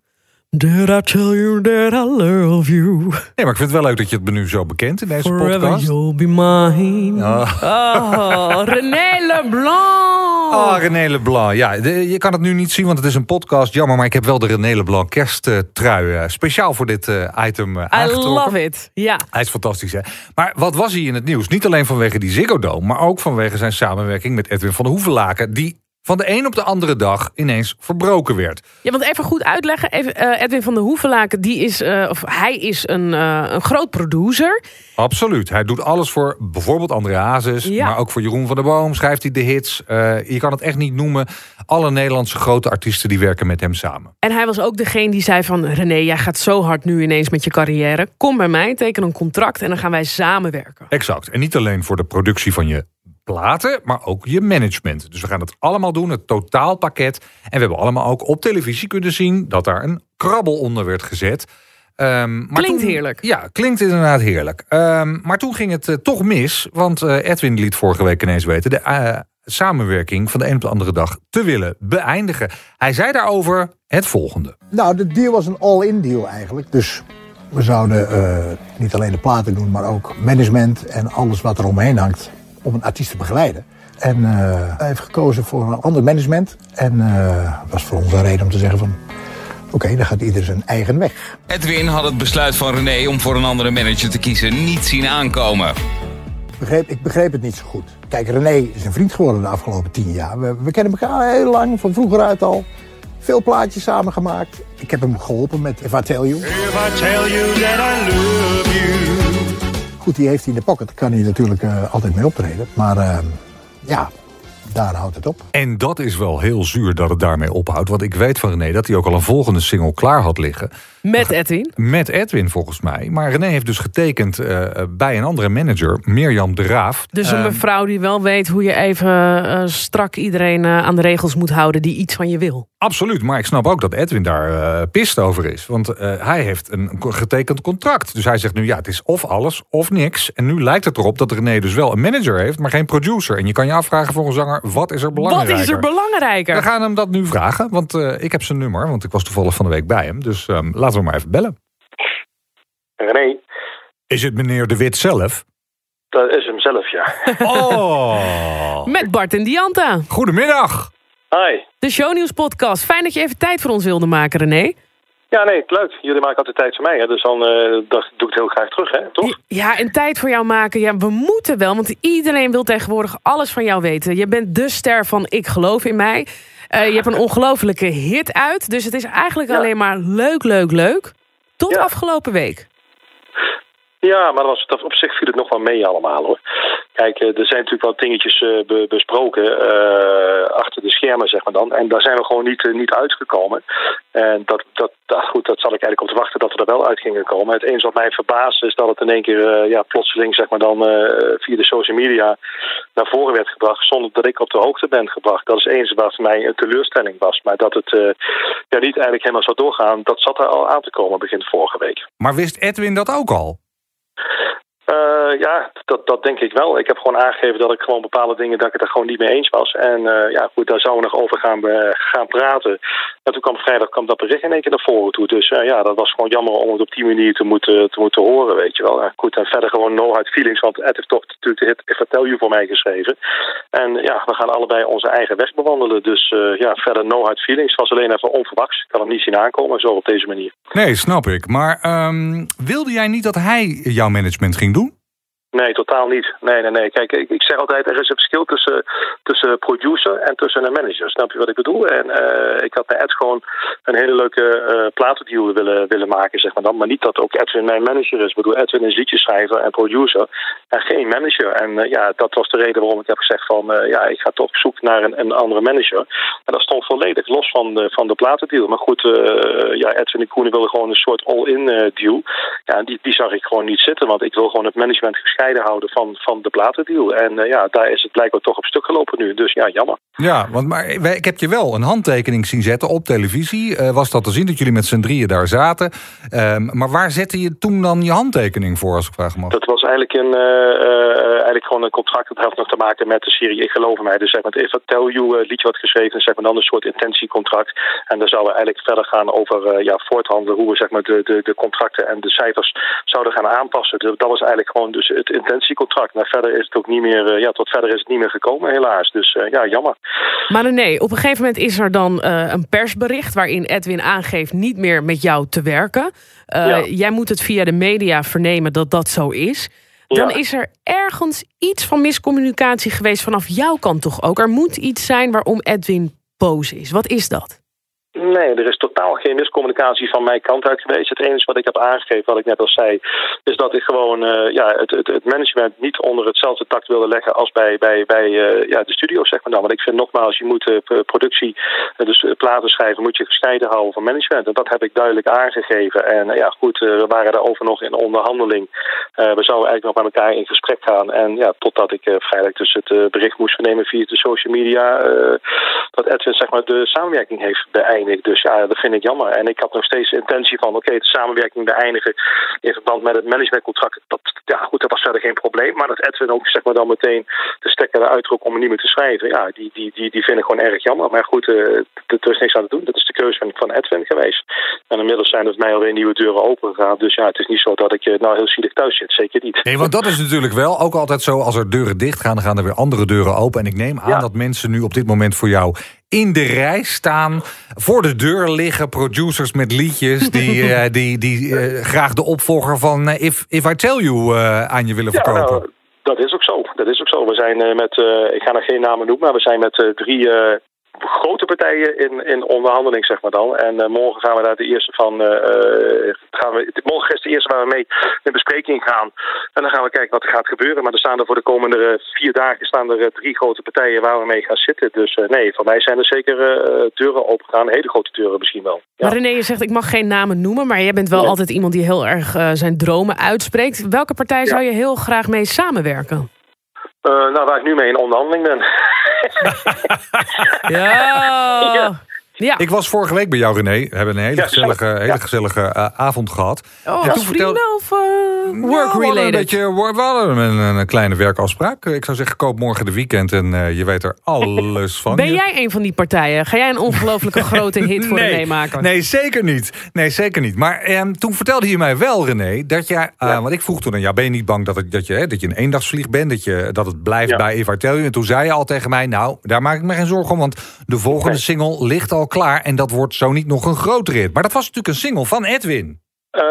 A: Did I tell you that I love you?
B: Nee, maar ik vind het wel leuk dat je het me nu zo bekent in deze
A: Forever
B: podcast.
A: you'll be mine.
B: Ah.
A: Oh, René Leblanc.
B: Ah, René Leblanc. Ja, de- je kan het nu niet zien, want het is een podcast. Jammer, maar ik heb wel de René Leblanc kersttrui eh, speciaal voor dit eh, item eh,
A: I love it. Ja.
B: Hij is fantastisch, hè? Maar wat was hij in het nieuws? Niet alleen vanwege die Ziggo Dome, maar ook vanwege zijn samenwerking met Edwin van der Hoevelaken, die van de een op de andere dag ineens verbroken werd.
A: Ja, want even goed uitleggen. Even, eh, Edwin van der Hoevelaken, die is, eh, of hij is een, eh, een groot producer.
B: Absoluut. Hij doet alles voor bijvoorbeeld André Hazes,
A: Ja.
B: maar ook voor Jeroen van der Boom. Schrijft hij de hits. Je kan het echt niet noemen. Alle Nederlandse grote artiesten die werken met hem samen.
A: En hij was ook degene die zei van... René, jij gaat zo hard nu ineens met je carrière. Kom bij mij, teken een contract en dan gaan wij samenwerken.
B: Exact. En niet alleen voor de productie van je platen, maar ook je management. Dus we gaan het allemaal doen, het totaalpakket. En we hebben allemaal ook op televisie kunnen zien dat daar een krabbel onder werd gezet. Ehm, maar
A: Klinkt
B: toen-
A: heerlijk.
B: Ja, klinkt inderdaad heerlijk. Ehm, maar toen ging het eh, toch mis, want eh, Edwin liet vorige week ineens weten de eh, samenwerking van de een op de andere dag te willen beëindigen. Hij zei daarover het volgende.
F: Nou, de deal was een all-in deal eigenlijk. Dus we zouden eh, niet alleen de platen doen, maar ook management en alles wat er omheen hangt om een artiest te begeleiden. En eh, hij heeft gekozen voor een ander management. En eh was voor ons een reden om te zeggen van... Oké, dan gaat ieder zijn eigen weg.
G: Edwin had het besluit van René om voor een andere manager te kiezen niet zien aankomen.
F: Begreep, ik begreep het niet zo goed. Kijk, René is een vriend geworden de afgelopen tien jaar. We, we kennen elkaar heel lang, van vroeger uit al. Veel plaatjes samen gemaakt. Ik heb hem geholpen met If I Tell You. Goed, die heeft hij in de pocket. Kan hij natuurlijk eh, altijd mee optreden. Maar eh, ja, daar houdt het op.
B: En dat is wel heel zuur dat het daarmee ophoudt. Want ik weet van René dat hij ook al een volgende single klaar had liggen.
A: Met Edwin.
B: Met Edwin volgens mij. Maar René heeft dus getekend eh, bij een andere manager, Mirjam de Raaf.
A: Dus een
B: Ehm,
A: mevrouw die wel weet hoe je even eh, strak iedereen eh, aan de regels moet houden die iets van je wil.
B: Absoluut, maar ik snap ook dat Edwin daar eh pist over is. Want eh, hij heeft een getekend contract. Dus hij zegt nu, ja, het is of alles of niks. En nu lijkt het erop dat René dus wel een manager heeft, maar geen producer. En je kan je afvragen voor een zanger, wat is er belangrijker?
A: Wat is er belangrijker?
B: We gaan hem dat nu vragen, want eh, ik heb zijn nummer. Want ik was toevallig van de week bij hem. Dus ehm, laten we maar even bellen.
H: René,
B: Is het meneer De Wit zelf?
H: dat is hem zelf, ja. [laughs]
B: Oh,
A: Met Bart en Dianta.
B: goedemiddag.
H: Hi.
A: De Shownieuws podcast. Fijn dat je even tijd voor ons wilde maken, René.
H: Ja, nee, leuk. Jullie maken altijd tijd voor mij, hè? dus dan eh, dat doe ik het heel graag terug, hè? toch?
A: Ja, en tijd voor jou maken. Ja, we moeten wel, want iedereen wil tegenwoordig alles van jou weten. Je bent de ster van Ik geloof in mij. Eh, je hebt een ongelofelijke hit uit. Dus het is eigenlijk
H: Ja.
A: alleen maar leuk, leuk, leuk. Tot
H: Ja.
A: afgelopen week.
H: Ja, maar dat op zich viel het nog wel mee allemaal, hoor. Kijk, eh, er zijn natuurlijk wel dingetjes eh, be- besproken eh, achter de schermen, zeg maar dan. En daar zijn we gewoon niet, niet uitgekomen. En dat, dat, dat, goed, dat zat ik eigenlijk op te wachten dat we er wel uit gingen komen. Het enige wat mij verbaast is dat het in één keer ja, plotseling zeg maar dan, via de social media naar voren werd gebracht zonder dat ik op de hoogte ben gebracht. Dat is enige wat voor mij een teleurstelling was. Maar dat het ja, niet eigenlijk helemaal zou doorgaan, dat zat er al aan te komen begin vorige week.
B: Maar wist Edwin dat ook al?
H: Eh, ja, dat, dat denk ik wel. Ik heb gewoon aangegeven dat ik gewoon bepaalde dingen dat ik het er gewoon niet mee eens was. En eh, ja, goed, daar zouden we nog over gaan, eh, gaan praten. En toen kwam vrijdag kwam dat bericht in één keer naar voren toe. Dus eh, ja, dat was gewoon jammer om het op die manier te moeten, te moeten horen, weet je wel. Goed, en verder gewoon no hard feelings, want Ed heeft toch natuurlijk de hit Tell You voor mij geschreven. En ja, we gaan allebei onze eigen weg bewandelen. Dus eh, ja, verder no hard feelings. Het was alleen even onverwachts. Ik kan hem niet zien aankomen, zo op deze manier.
B: Nee, snap ik. Maar ehm, wilde jij niet dat hij jouw management ging doen?
H: Nee, totaal niet. Nee, nee, nee. Kijk, ik, ik zeg altijd, er is een verschil tussen, tussen producer en tussen een manager. Snap je wat ik bedoel? En eh, ik had bij Ed gewoon een hele leuke eh platendeal willen, willen maken, zeg maar dan. Maar niet dat ook Edwin mijn manager is. Ik bedoel, Edwin is liedjeschrijver en producer en geen manager. En eh, ja, dat was de reden waarom ik heb gezegd van, ja, ik ga toch op zoek naar een, een andere manager. En dat stond volledig los van de, van de platendeal. Maar goed, ja, Edwin en Koenen wilden gewoon een soort all-in deal. Ja, die, die zag ik gewoon niet zitten, want ik wil gewoon het management gescheiden houden van, van de platendeal. En ja, daar is het blijkbaar toch op stuk gelopen nu. Dus ja, jammer.
B: Ja, want maar ik heb je wel een handtekening zien zetten op televisie. was dat te zien dat jullie met z'n drieën daar zaten? Ehm, maar waar zette je toen dan je handtekening voor, als ik vraag mag?
H: Dat was eigenlijk, een, eigenlijk gewoon een contract. Dat had nog te maken met de serie Ik geloof mij. Dus zeg maar, het If I Tell You liedje wat geschreven. Zeg maar dan een soort intentiecontract. En daar zouden we eigenlijk verder gaan over ja, voorthandelen. Hoe we zeg maar, de, de, de contracten en de cijfers zouden gaan aanpassen. Dus dat was eigenlijk gewoon dus het intentiecontract. Maar verder is het ook niet meer, uh, ja, tot verder is het niet meer gekomen, helaas. Dus ja, jammer.
A: Maar nee, op een gegeven moment is er dan uh, een persbericht waarin Edwin aangeeft niet meer met jou te werken. Ja. Jij moet het via de media vernemen dat dat zo is. Dan is er ergens iets van miscommunicatie geweest vanaf jouw kant toch ook. Er moet iets zijn waarom Edwin boos is. Wat is dat?
H: Nee, er is totaal geen miscommunicatie van mijn kant uit geweest. Het enige wat ik heb aangegeven, wat ik net al zei, is dat ik gewoon uh, ja, het, het, het, management niet onder hetzelfde tact wilde leggen als bij, bij, bij uh, ja, de studio, zeg maar dan. Want ik vind nogmaals, je moet uh, productie, dus platen schrijven, moet je gescheiden houden van management. En dat heb ik duidelijk aangegeven. En ja, goed, we waren daarover nog in onderhandeling. we zouden eigenlijk nog met elkaar in gesprek gaan. En ja, totdat ik vrijdag dus het bericht moest vernemen via de social media, dat Edwin zeg maar de samenwerking heeft beëindigd. Dus ja, dat vind ik jammer. En ik had nog steeds de intentie van, oké, de samenwerking beëindigen in verband met het managementcontract. Dat, ja, goed, dat was verder geen probleem. Maar dat Edwin ook, zeg maar, dan meteen de stekker eruit trok om er niet meer te schrijven. Ja, die, die, die, die vind ik gewoon erg jammer. Maar goed, uh, er is niks aan te doen. Dat is de keuze van, van Edwin geweest. En inmiddels zijn er mij alweer nieuwe deuren open gegaan. Dus ja, het is niet zo dat ik uh, nou heel zielig thuis zit. Zeker niet.
B: Nee, want dat is natuurlijk wel ook altijd zo. Als er deuren dicht gaan, dan gaan er weer andere deuren open. En ik neem aan dat mensen nu op dit moment voor jou in de rij staan. Voor de deur liggen producers met liedjes... die, uh, [laughs] die, die uh, graag de opvolger van uh, If, If I Tell You aan je willen verkopen. Nou,
H: dat is ook zo. Dat is ook zo. We zijn met, ik ga nog geen namen noemen... maar we zijn met drie grote partijen in, in onderhandeling, zeg maar dan. En uh, morgen gaan we daar de eerste van. Uh, gaan we, morgen is de eerste waar we mee in bespreking gaan. En dan gaan we kijken wat er gaat gebeuren. Maar er staan er voor de komende vier dagen staan er drie grote partijen waar we mee gaan zitten. Dus nee, voor mij zijn er zeker deuren opengegaan. Hele grote deuren misschien wel.
A: Ja. Maar René, je zegt ik mag geen namen noemen. Maar jij bent wel altijd iemand die heel erg zijn dromen uitspreekt. Welke partij zou je heel graag mee samenwerken?
H: Uh, nou, waar ik nu mee in onderhandeling ben. [laughs] [laughs]
A: ja. ja.
B: Ik was vorige week bij jou, René. We hebben een hele gezellige, hele gezellige uh, avond gehad.
A: Oh, en toen vertelde... of uh, work-related?
B: Nou, een beetje, we hadden een, een, kleine werkafspraak. Ik zou zeggen, koop morgen de weekend en uh, je weet er alles van.
A: Ben jij een van die partijen? Ga jij een ongelofelijke [laughs] grote hit voor
B: nee,
A: René maken?
B: Nee, zeker niet. Nee, zeker niet. Maar eh, toen vertelde je mij wel, René, dat jij... Ja. Want ik vroeg toen aan jou, ben je niet bang dat, het, dat, je, hè, dat je een eendagsvlieg bent? Dat, je, dat het blijft ja. bij Eva Tell En toen zei je al tegen mij, nou, daar maak ik me geen zorgen om. Want de volgende single ligt al klaar. En dat wordt zo niet nog een grote rit. Maar dat was natuurlijk een single van Edwin.
H: Uh,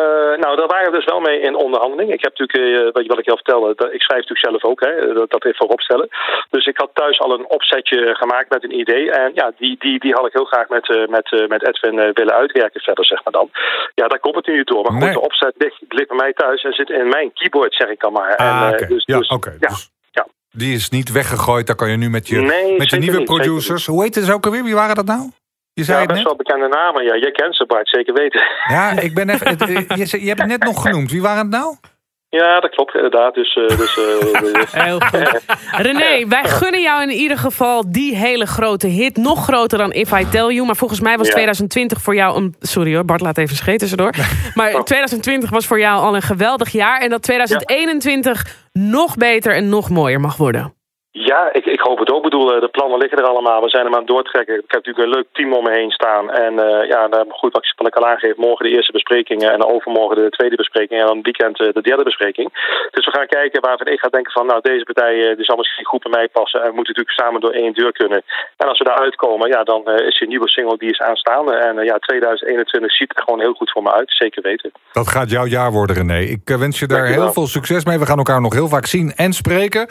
H: nou, daar waren we dus wel mee in onderhandeling. Ik heb natuurlijk, uh, wat ik al vertelde, dat, ik schrijf natuurlijk zelf ook, hè, dat, dat even vooropstellen. Dus ik had thuis al een opzetje gemaakt met een idee. En ja, die, die, die had ik heel graag met, uh, met, met Edwin willen uitwerken verder, zeg maar dan. Ja, daar komt het nu door. Maar goed, nee. de opzet ligt, ligt bij mij thuis en zit in mijn keyboard, zeg ik dan maar.
B: Ah,
H: en,
B: okay.
H: dus,
B: ja,
H: dus.
B: Okay. Ja. Dus... Die is niet weggegooid, daar kan je nu met je,
H: nee,
B: met je nieuwe
H: niet,
B: producers. Hoe heet het ook alweer? Wie waren dat nou?
H: Je zei ja, best wel bekende namen. Ja, jij kent ze, Bart, zeker weten. [laughs]
B: Ja, ik ben even, het, je, je hebt het net nog genoemd. Wie waren het nou?
H: Ja, dat klopt inderdaad. Dus, uh, dus, uh, [laughs]
A: Heel goed. [laughs] René, wij gunnen jou in ieder geval die hele grote hit. Nog groter dan If I Tell You. Maar volgens mij was ja. 2020 voor jou een... Sorry hoor, Bart laat even scheten tussendoor. Maar oh. 2020 was voor jou al een geweldig jaar. En dat 2021 ja. nog beter en nog mooier mag worden.
H: Ja, ik, ik hoop het ook. Ik bedoel, de plannen liggen er allemaal. We zijn hem aan het doortrekken. Ik heb natuurlijk een leuk team om me heen staan. En uh, ja, goed wat ik al aangeef. Morgen de eerste besprekingen en overmorgen de tweede bespreking. En dan weekend uh, de derde bespreking. Dus we gaan kijken waarvan ik ga denken van... nou, deze partij uh, die zal misschien goed bij mij passen. En we moeten natuurlijk samen door één deur kunnen. En als we daar uitkomen, ja, dan is een nieuwe single die is aanstaande. En ja, 2021 ziet er gewoon heel goed voor me uit. Zeker weten.
B: Dat gaat jouw jaar worden, René. Ik wens je daar heel veel succes mee. We gaan elkaar nog heel vaak zien en spreken.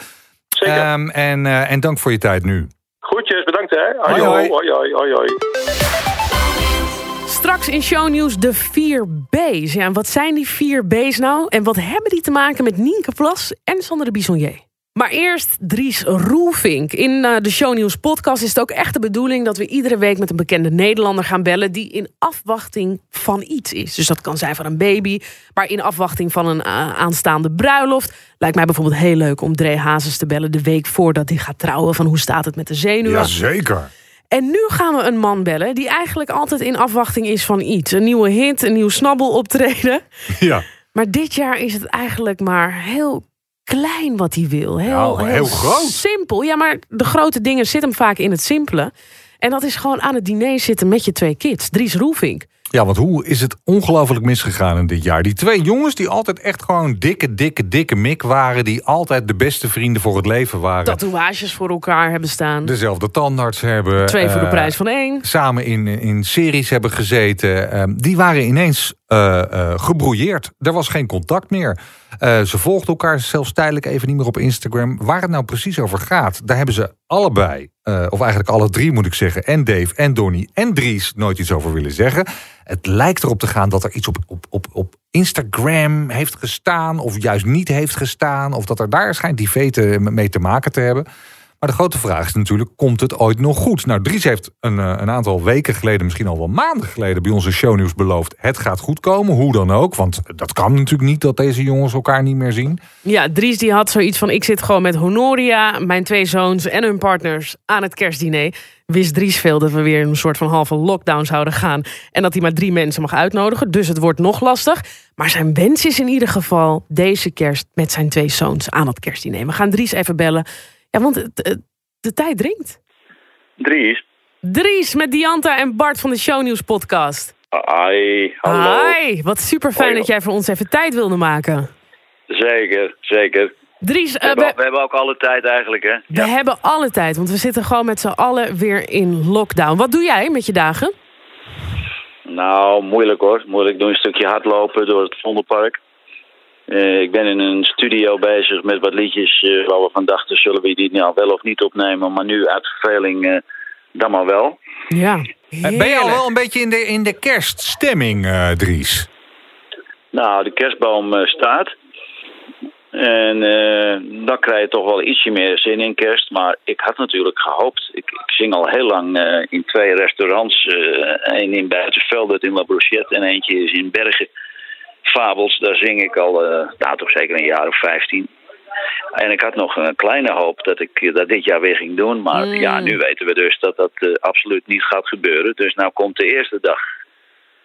B: Um, en, uh, en dank voor je tijd nu.
H: Goedjes, bedankt hè. Hoi hoi. hoi, hoi, hoi, hoi.
A: Straks in shownieuws de 4 B's. Ja, wat zijn die 4 B's nou? En wat hebben die te maken met Nienke Plas en Sander de Bisonnier? Maar eerst Dries Roelvink. In uh, de Shownieuws podcast is het ook echt de bedoeling... dat we iedere week met een bekende Nederlander gaan bellen... die in afwachting van iets is. Dus dat kan zijn van een baby... maar in afwachting van een uh, aanstaande bruiloft. Lijkt mij bijvoorbeeld heel leuk om Dre Hazes te bellen... de week voordat hij gaat trouwen. Van hoe staat het met de zenuwen?
B: Jazeker.
A: En nu gaan we een man bellen die eigenlijk altijd in afwachting is van iets. Een nieuwe hit, een nieuw snabbel optreden.
B: Ja.
A: Maar dit jaar is het eigenlijk maar heel klein wat hij wil. Heel,
B: heel groot.
A: Simpel. Ja, maar de grote dingen zitten hem vaak in het simpele. En dat is gewoon aan het diner zitten met je twee kids. Dries Roelvink.
B: Ja, want hoe is het ongelooflijk misgegaan in dit jaar? Die twee jongens die altijd echt gewoon dikke, dikke, dikke mik waren... die altijd de beste vrienden voor het leven waren.
A: Tatoeages voor elkaar hebben staan.
B: Dezelfde tandarts hebben.
A: Twee voor de
B: eh,
A: prijs van één.
B: Samen in, in series hebben gezeten. eh, die waren ineens eh eh, gebrouilleerd. Er was geen contact meer. Eh, ze volgden elkaar zelfs tijdelijk even niet meer op Instagram. Waar het nou precies over gaat, daar hebben ze allebei... of eigenlijk alle drie moet ik zeggen... en Dave en Donnie en Dries nooit iets over willen zeggen. Het lijkt erop te gaan dat er iets op, op, op, op Instagram heeft gestaan... of juist niet heeft gestaan... of dat er daar schijnt die vete mee te maken te hebben... Maar de grote vraag is natuurlijk, komt het ooit nog goed? Nou, Dries heeft een, eh, een aantal weken geleden, misschien al wel maanden geleden... bij onze shownieuws beloofd, het gaat goed komen, hoe dan ook. Want dat kan natuurlijk niet dat deze jongens elkaar niet meer zien.
A: Ja, Dries die had zoiets van... ik zit gewoon met Honoria, mijn twee zoons en hun partners... aan het kerstdiner. Wist Dries veel dat we weer een soort van halve lockdown zouden gaan... en dat hij maar drie mensen mag uitnodigen. Dus het wordt nog lastig. Maar zijn wens is in ieder geval deze kerst... met zijn twee zoons aan het kerstdiner. We gaan Dries even bellen... Ja, want de tijd dringt.
I: Dries.
A: Dries met Dianta en Bart van de Shownieuws podcast.
I: Hi, hallo.
A: Hi, wat super fijn dat jij voor ons even tijd wilde maken.
I: Zeker, zeker.
A: Dries,
I: We,
A: eh,
I: hebben,
A: we,
I: we hebben ook alle tijd eigenlijk, hè?
A: we hebben alle tijd, want we zitten gewoon met z'n allen weer in lockdown. Wat doe jij met je dagen?
I: Nou, moeilijk hoor. Moeilijk. Doe een stukje hardlopen door het Vondelpark. Eh, ik ben in een studio bezig met wat liedjes eh, waar we van dachten, zullen we die nou wel of niet opnemen? Maar nu uit verveling eh, dan maar wel.
A: Ja.
B: Ben je al wel een beetje in de, in de kerststemming, eh, Dries?
I: Nou, de kerstboom eh, staat. En eh, dan krijg je toch wel ietsje meer zin in kerst. Maar ik had natuurlijk gehoopt. Ik, ik zing al heel lang eh, in twee restaurants. Eén in Buitenveldert in La Brochette en eentje is in Bergen. Fabels, daar zing ik al, eh nou toch zeker een jaar of vijftien. En ik had nog een kleine hoop dat ik eh, dat dit jaar weer ging doen. Maar
A: Mm.
I: ja, nu weten we dus dat dat eh, absoluut niet gaat gebeuren. Dus nou komt de eerste dag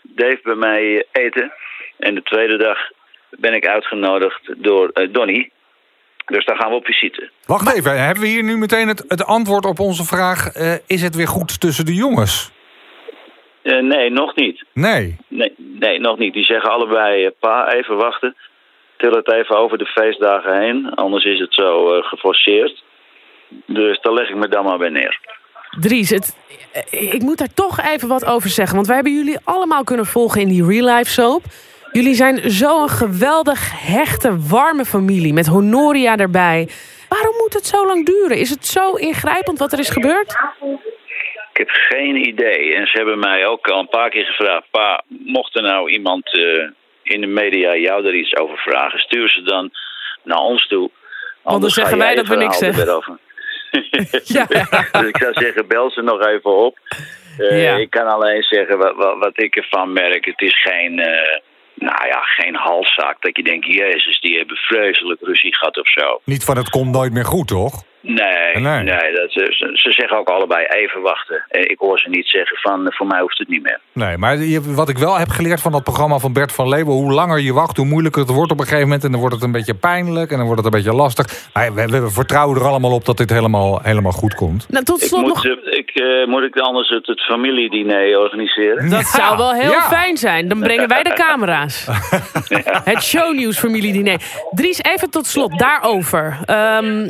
I: Dave bij mij eten. En de tweede dag ben ik uitgenodigd door Donny. Dus daar gaan we op visite.
B: Wacht even, hebben we hier nu meteen het, het antwoord op onze vraag... eh, is het weer goed tussen de jongens?
I: Eh, nee, nog niet.
B: Nee.
I: Nee, nee, nog niet. Die zeggen allebei, eh, pa, even wachten. Til het even over de feestdagen heen. Anders is het zo eh, geforceerd. Dus daar leg ik me dan maar bij neer.
A: Dries, het, ik moet daar toch even wat over zeggen. Want wij hebben jullie allemaal kunnen volgen in die real life soap. Jullie zijn zo'n geweldig hechte, warme familie. Met Honoria erbij. Waarom moet het zo lang duren? Is het zo ingrijpend wat er is gebeurd?
I: Ik heb geen idee. En ze hebben mij ook al een paar keer gevraagd... Pa, mocht er nou iemand eh, in de media jou er iets over vragen... stuur ze dan naar ons toe. Anders
A: zeggen
I: ga
A: wij dat we niks zeggen. [laughs] Ja.
I: dus ik zou zeggen, bel ze nog even op. Eh,
A: Ja.
I: Ik kan alleen zeggen wat, wat, wat ik ervan merk. Het is geen, eh, nou ja, geen halszaak dat je denkt... Jezus, die hebben vreselijk ruzie gehad of zo.
B: Niet van het komt nooit meer goed, toch?
I: Nee,
B: Nee.
I: nee. dat, ze, ze- ze zeggen ook allebei even wachten. Eh, Ik hoor ze niet zeggen van, eh, voor mij hoeft het niet meer.
B: Nee, maar je- wat ik wel heb geleerd van dat programma van Bert van Leeuwen... hoe langer je wacht, hoe moeilijker het wordt op een gegeven moment... en dan wordt het een beetje pijnlijk en dan wordt het een beetje lastig. Maar we, we vertrouwen er allemaal op dat dit helemaal, helemaal goed komt.
A: Nou, tot
I: Ik
A: slot
I: moet,
A: nog...
I: ik, eh, moet ik anders het, het familiediner organiseren?
A: Dat
B: Ja,
A: zou wel heel
B: ja.
A: fijn zijn. Dan brengen wij de camera's. [laughs] Het shownieuws familie diner. Dries, even tot slot daarover. Ehm,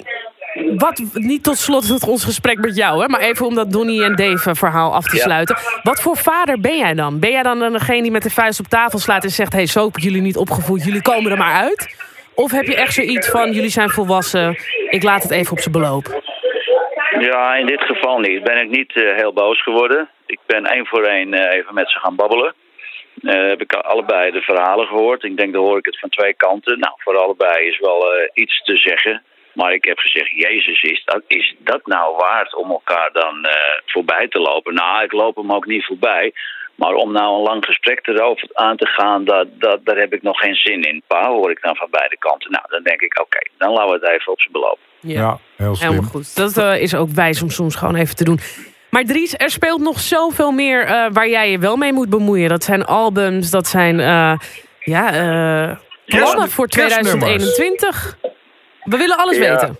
A: wat, niet tot slot het ons gesprek met jou, hè, maar even om dat Donnie en Dave verhaal af te
I: Ja.
A: sluiten. Wat voor vader ben jij dan? Ben jij dan degene die met de vuist op tafel slaat en zegt: hey, zo heb jullie niet opgevoed, jullie komen er maar uit? Of heb je echt zoiets van: jullie zijn volwassen, ik laat het even op zijn beloop?
I: Ja, in dit geval niet. Ben ik niet eh, heel boos geworden. Ik ben één voor één eh, even met ze gaan babbelen. Eh, heb ik allebei de verhalen gehoord. Ik denk, dan hoor ik het van twee kanten. Nou, voor allebei is wel iets te zeggen. Maar ik heb gezegd, Jezus, is dat, is dat nou waard om elkaar dan eh, voorbij te lopen? Nou, ik loop hem ook niet voorbij. Maar om nou een lang gesprek erover aan te gaan, dat, dat, daar heb ik nog geen zin in. Pa, hoor ik dan van beide kanten. Nou, dan denk ik, oké, dan laten we het even op zijn beloop.
B: Ja, heel slim.
A: Helemaal goed. Dat eh, is ook wijs om soms gewoon even te doen. Maar Dries, er speelt nog zoveel meer eh, waar jij je wel mee moet bemoeien. Dat zijn albums, dat zijn eh, ja, eh, plannen voor
B: kerstnummers.
A: 2021. We willen alles
I: Ja.
A: weten.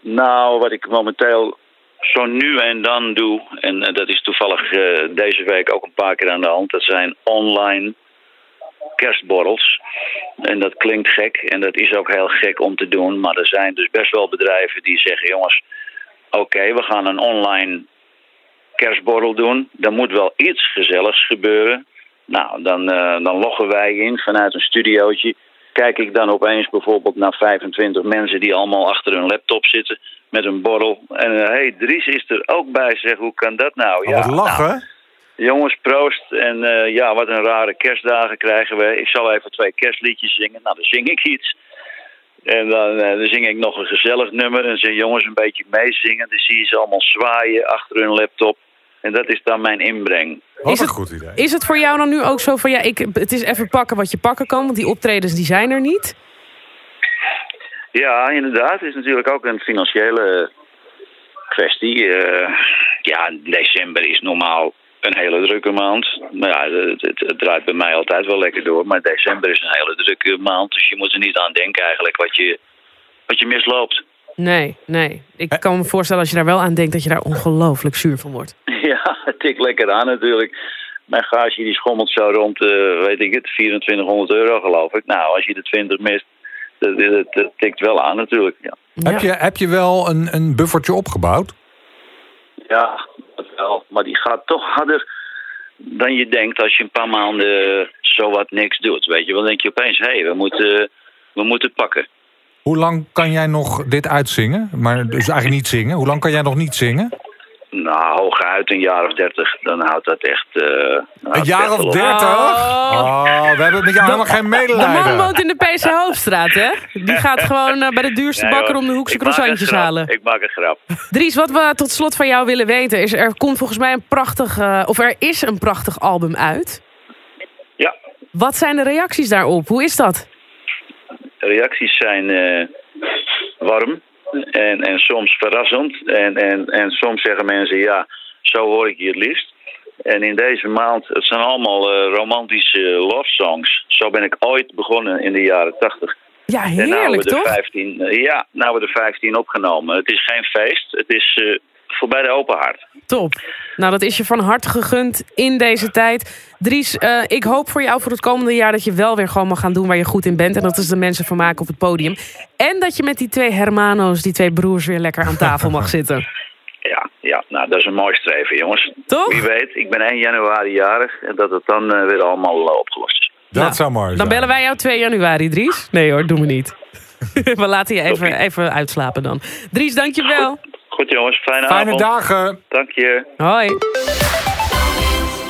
I: Nou, wat ik momenteel zo nu en dan doe, en eh, dat is toevallig eh, deze week ook een paar keer aan de hand, dat zijn online kerstborrels. En dat klinkt gek en dat is ook heel gek om te doen, maar er zijn dus best wel bedrijven die zeggen, jongens, oké, we gaan een online kerstborrel doen. Er moet wel iets gezelligs gebeuren. Nou, dan, eh, dan loggen wij in vanuit een studiootje. Kijk ik dan opeens bijvoorbeeld naar 25 mensen die allemaal achter hun laptop zitten met een borrel. En hé, hey, Dries is er ook bij, zeg, hoe kan dat nou?
B: Oh, wat lachen.
I: nou, jongens, proost. En eh, ja, wat een rare kerstdagen krijgen we. Ik zal even twee kerstliedjes zingen. Nou, dan zing ik iets. En dan, eh, dan zing ik nog een gezellig nummer. En zeg jongens een beetje meezingen. Dan zie je ze allemaal zwaaien achter hun laptop. En dat is dan mijn inbreng.
B: Wat
A: Is
B: een
A: het-
B: goed idee.
A: Is het voor jou dan nu ook zo van... ja, ik, het is even pakken wat je pakken kan... want die optredens die zijn er niet?
I: Ja, inderdaad. Het is natuurlijk ook een financiële kwestie. Eh, ja, december is normaal een hele drukke maand. Maar ja, het, het, het draait bij mij altijd wel lekker door. Maar december is een hele drukke maand. Dus je moet er niet aan denken eigenlijk wat je, wat je misloopt.
A: Nee, nee. Ik kan me voorstellen als je daar wel aan denkt... dat je daar ongelooflijk zuur van wordt. [laughs]
I: Ja, het tikt lekker aan natuurlijk. Mijn gage die schommelt zo rond, eh, weet ik het, 2400 euro geloof ik. Nou, als je de 20 mist, dat, dat, dat tikt wel aan natuurlijk. Ja,
B: Heb, je, heb je wel een, een buffertje opgebouwd?
I: ja dat wel. Maar die gaat toch harder dan je denkt als je een paar maanden zowat niks doet. Weet je, dan denk je opeens, hé, hey, we, moeten, we moeten pakken.
B: Hoe lang kan jij nog dit uitzingen? Maar dus eigenlijk niet zingen. Hoe lang kan jij nog niet zingen?
I: Nou, hooguit een jaar of dertig, dan houdt dat echt... eh,
B: Een jaar of dertig? Oh, we hebben met jou helemaal geen
A: De man
B: medelijden.
A: woont in de PC Hoofdstraat, hè? Die [laughs] gaat gewoon eh, bij de duurste
I: Nee,
A: bakker om de hoekse croissantjes halen.
I: Ik maak een grap.
A: Dries, wat we tot slot van jou willen weten is... er komt volgens mij een prachtig... eh, of er is een prachtig album uit.
I: Ja.
A: Wat zijn de reacties daarop? Hoe is dat?
I: Reacties zijn eh, warm en, en soms verrassend. En, en, en soms zeggen mensen, ja, zo hoor ik je het liefst. En in deze maand, het zijn allemaal eh, romantische love songs. Zo ben ik ooit begonnen in de jaren tachtig.
A: Ja,
I: En nou
A: heerlijk,
I: we de
A: toch?
I: 15, eh, ja, nou we de 15 opgenomen. Het is geen feest, het is voorbij de open hart.
A: Top. Nou, dat is je van harte gegund in deze tijd. Dries, eh, ik hoop voor jou voor het komende jaar... dat je wel weer gewoon mag gaan doen waar je goed in bent. En dat is de mensen vermaken op het podium. En dat je met die twee hermano's, die twee broers... weer lekker aan tafel mag zitten. [laughs]
I: Ja, ja, nou dat is een mooi streven jongens.
A: Toch?
I: Wie weet, ik ben 1 januari jarig en dat het dan eh, weer allemaal eh, opgelost is.
B: Dat
A: Nou,
B: zou mooi zijn.
A: Dan bellen wij jou 2 januari, Dries. Nee hoor, doen we niet. [laughs] [laughs] we laten je even, even uitslapen dan. Dries, dankjewel.
I: Goed jongens, fijne,
B: Fijne
I: avond.
B: dagen.
I: Dank je.
A: Hoi.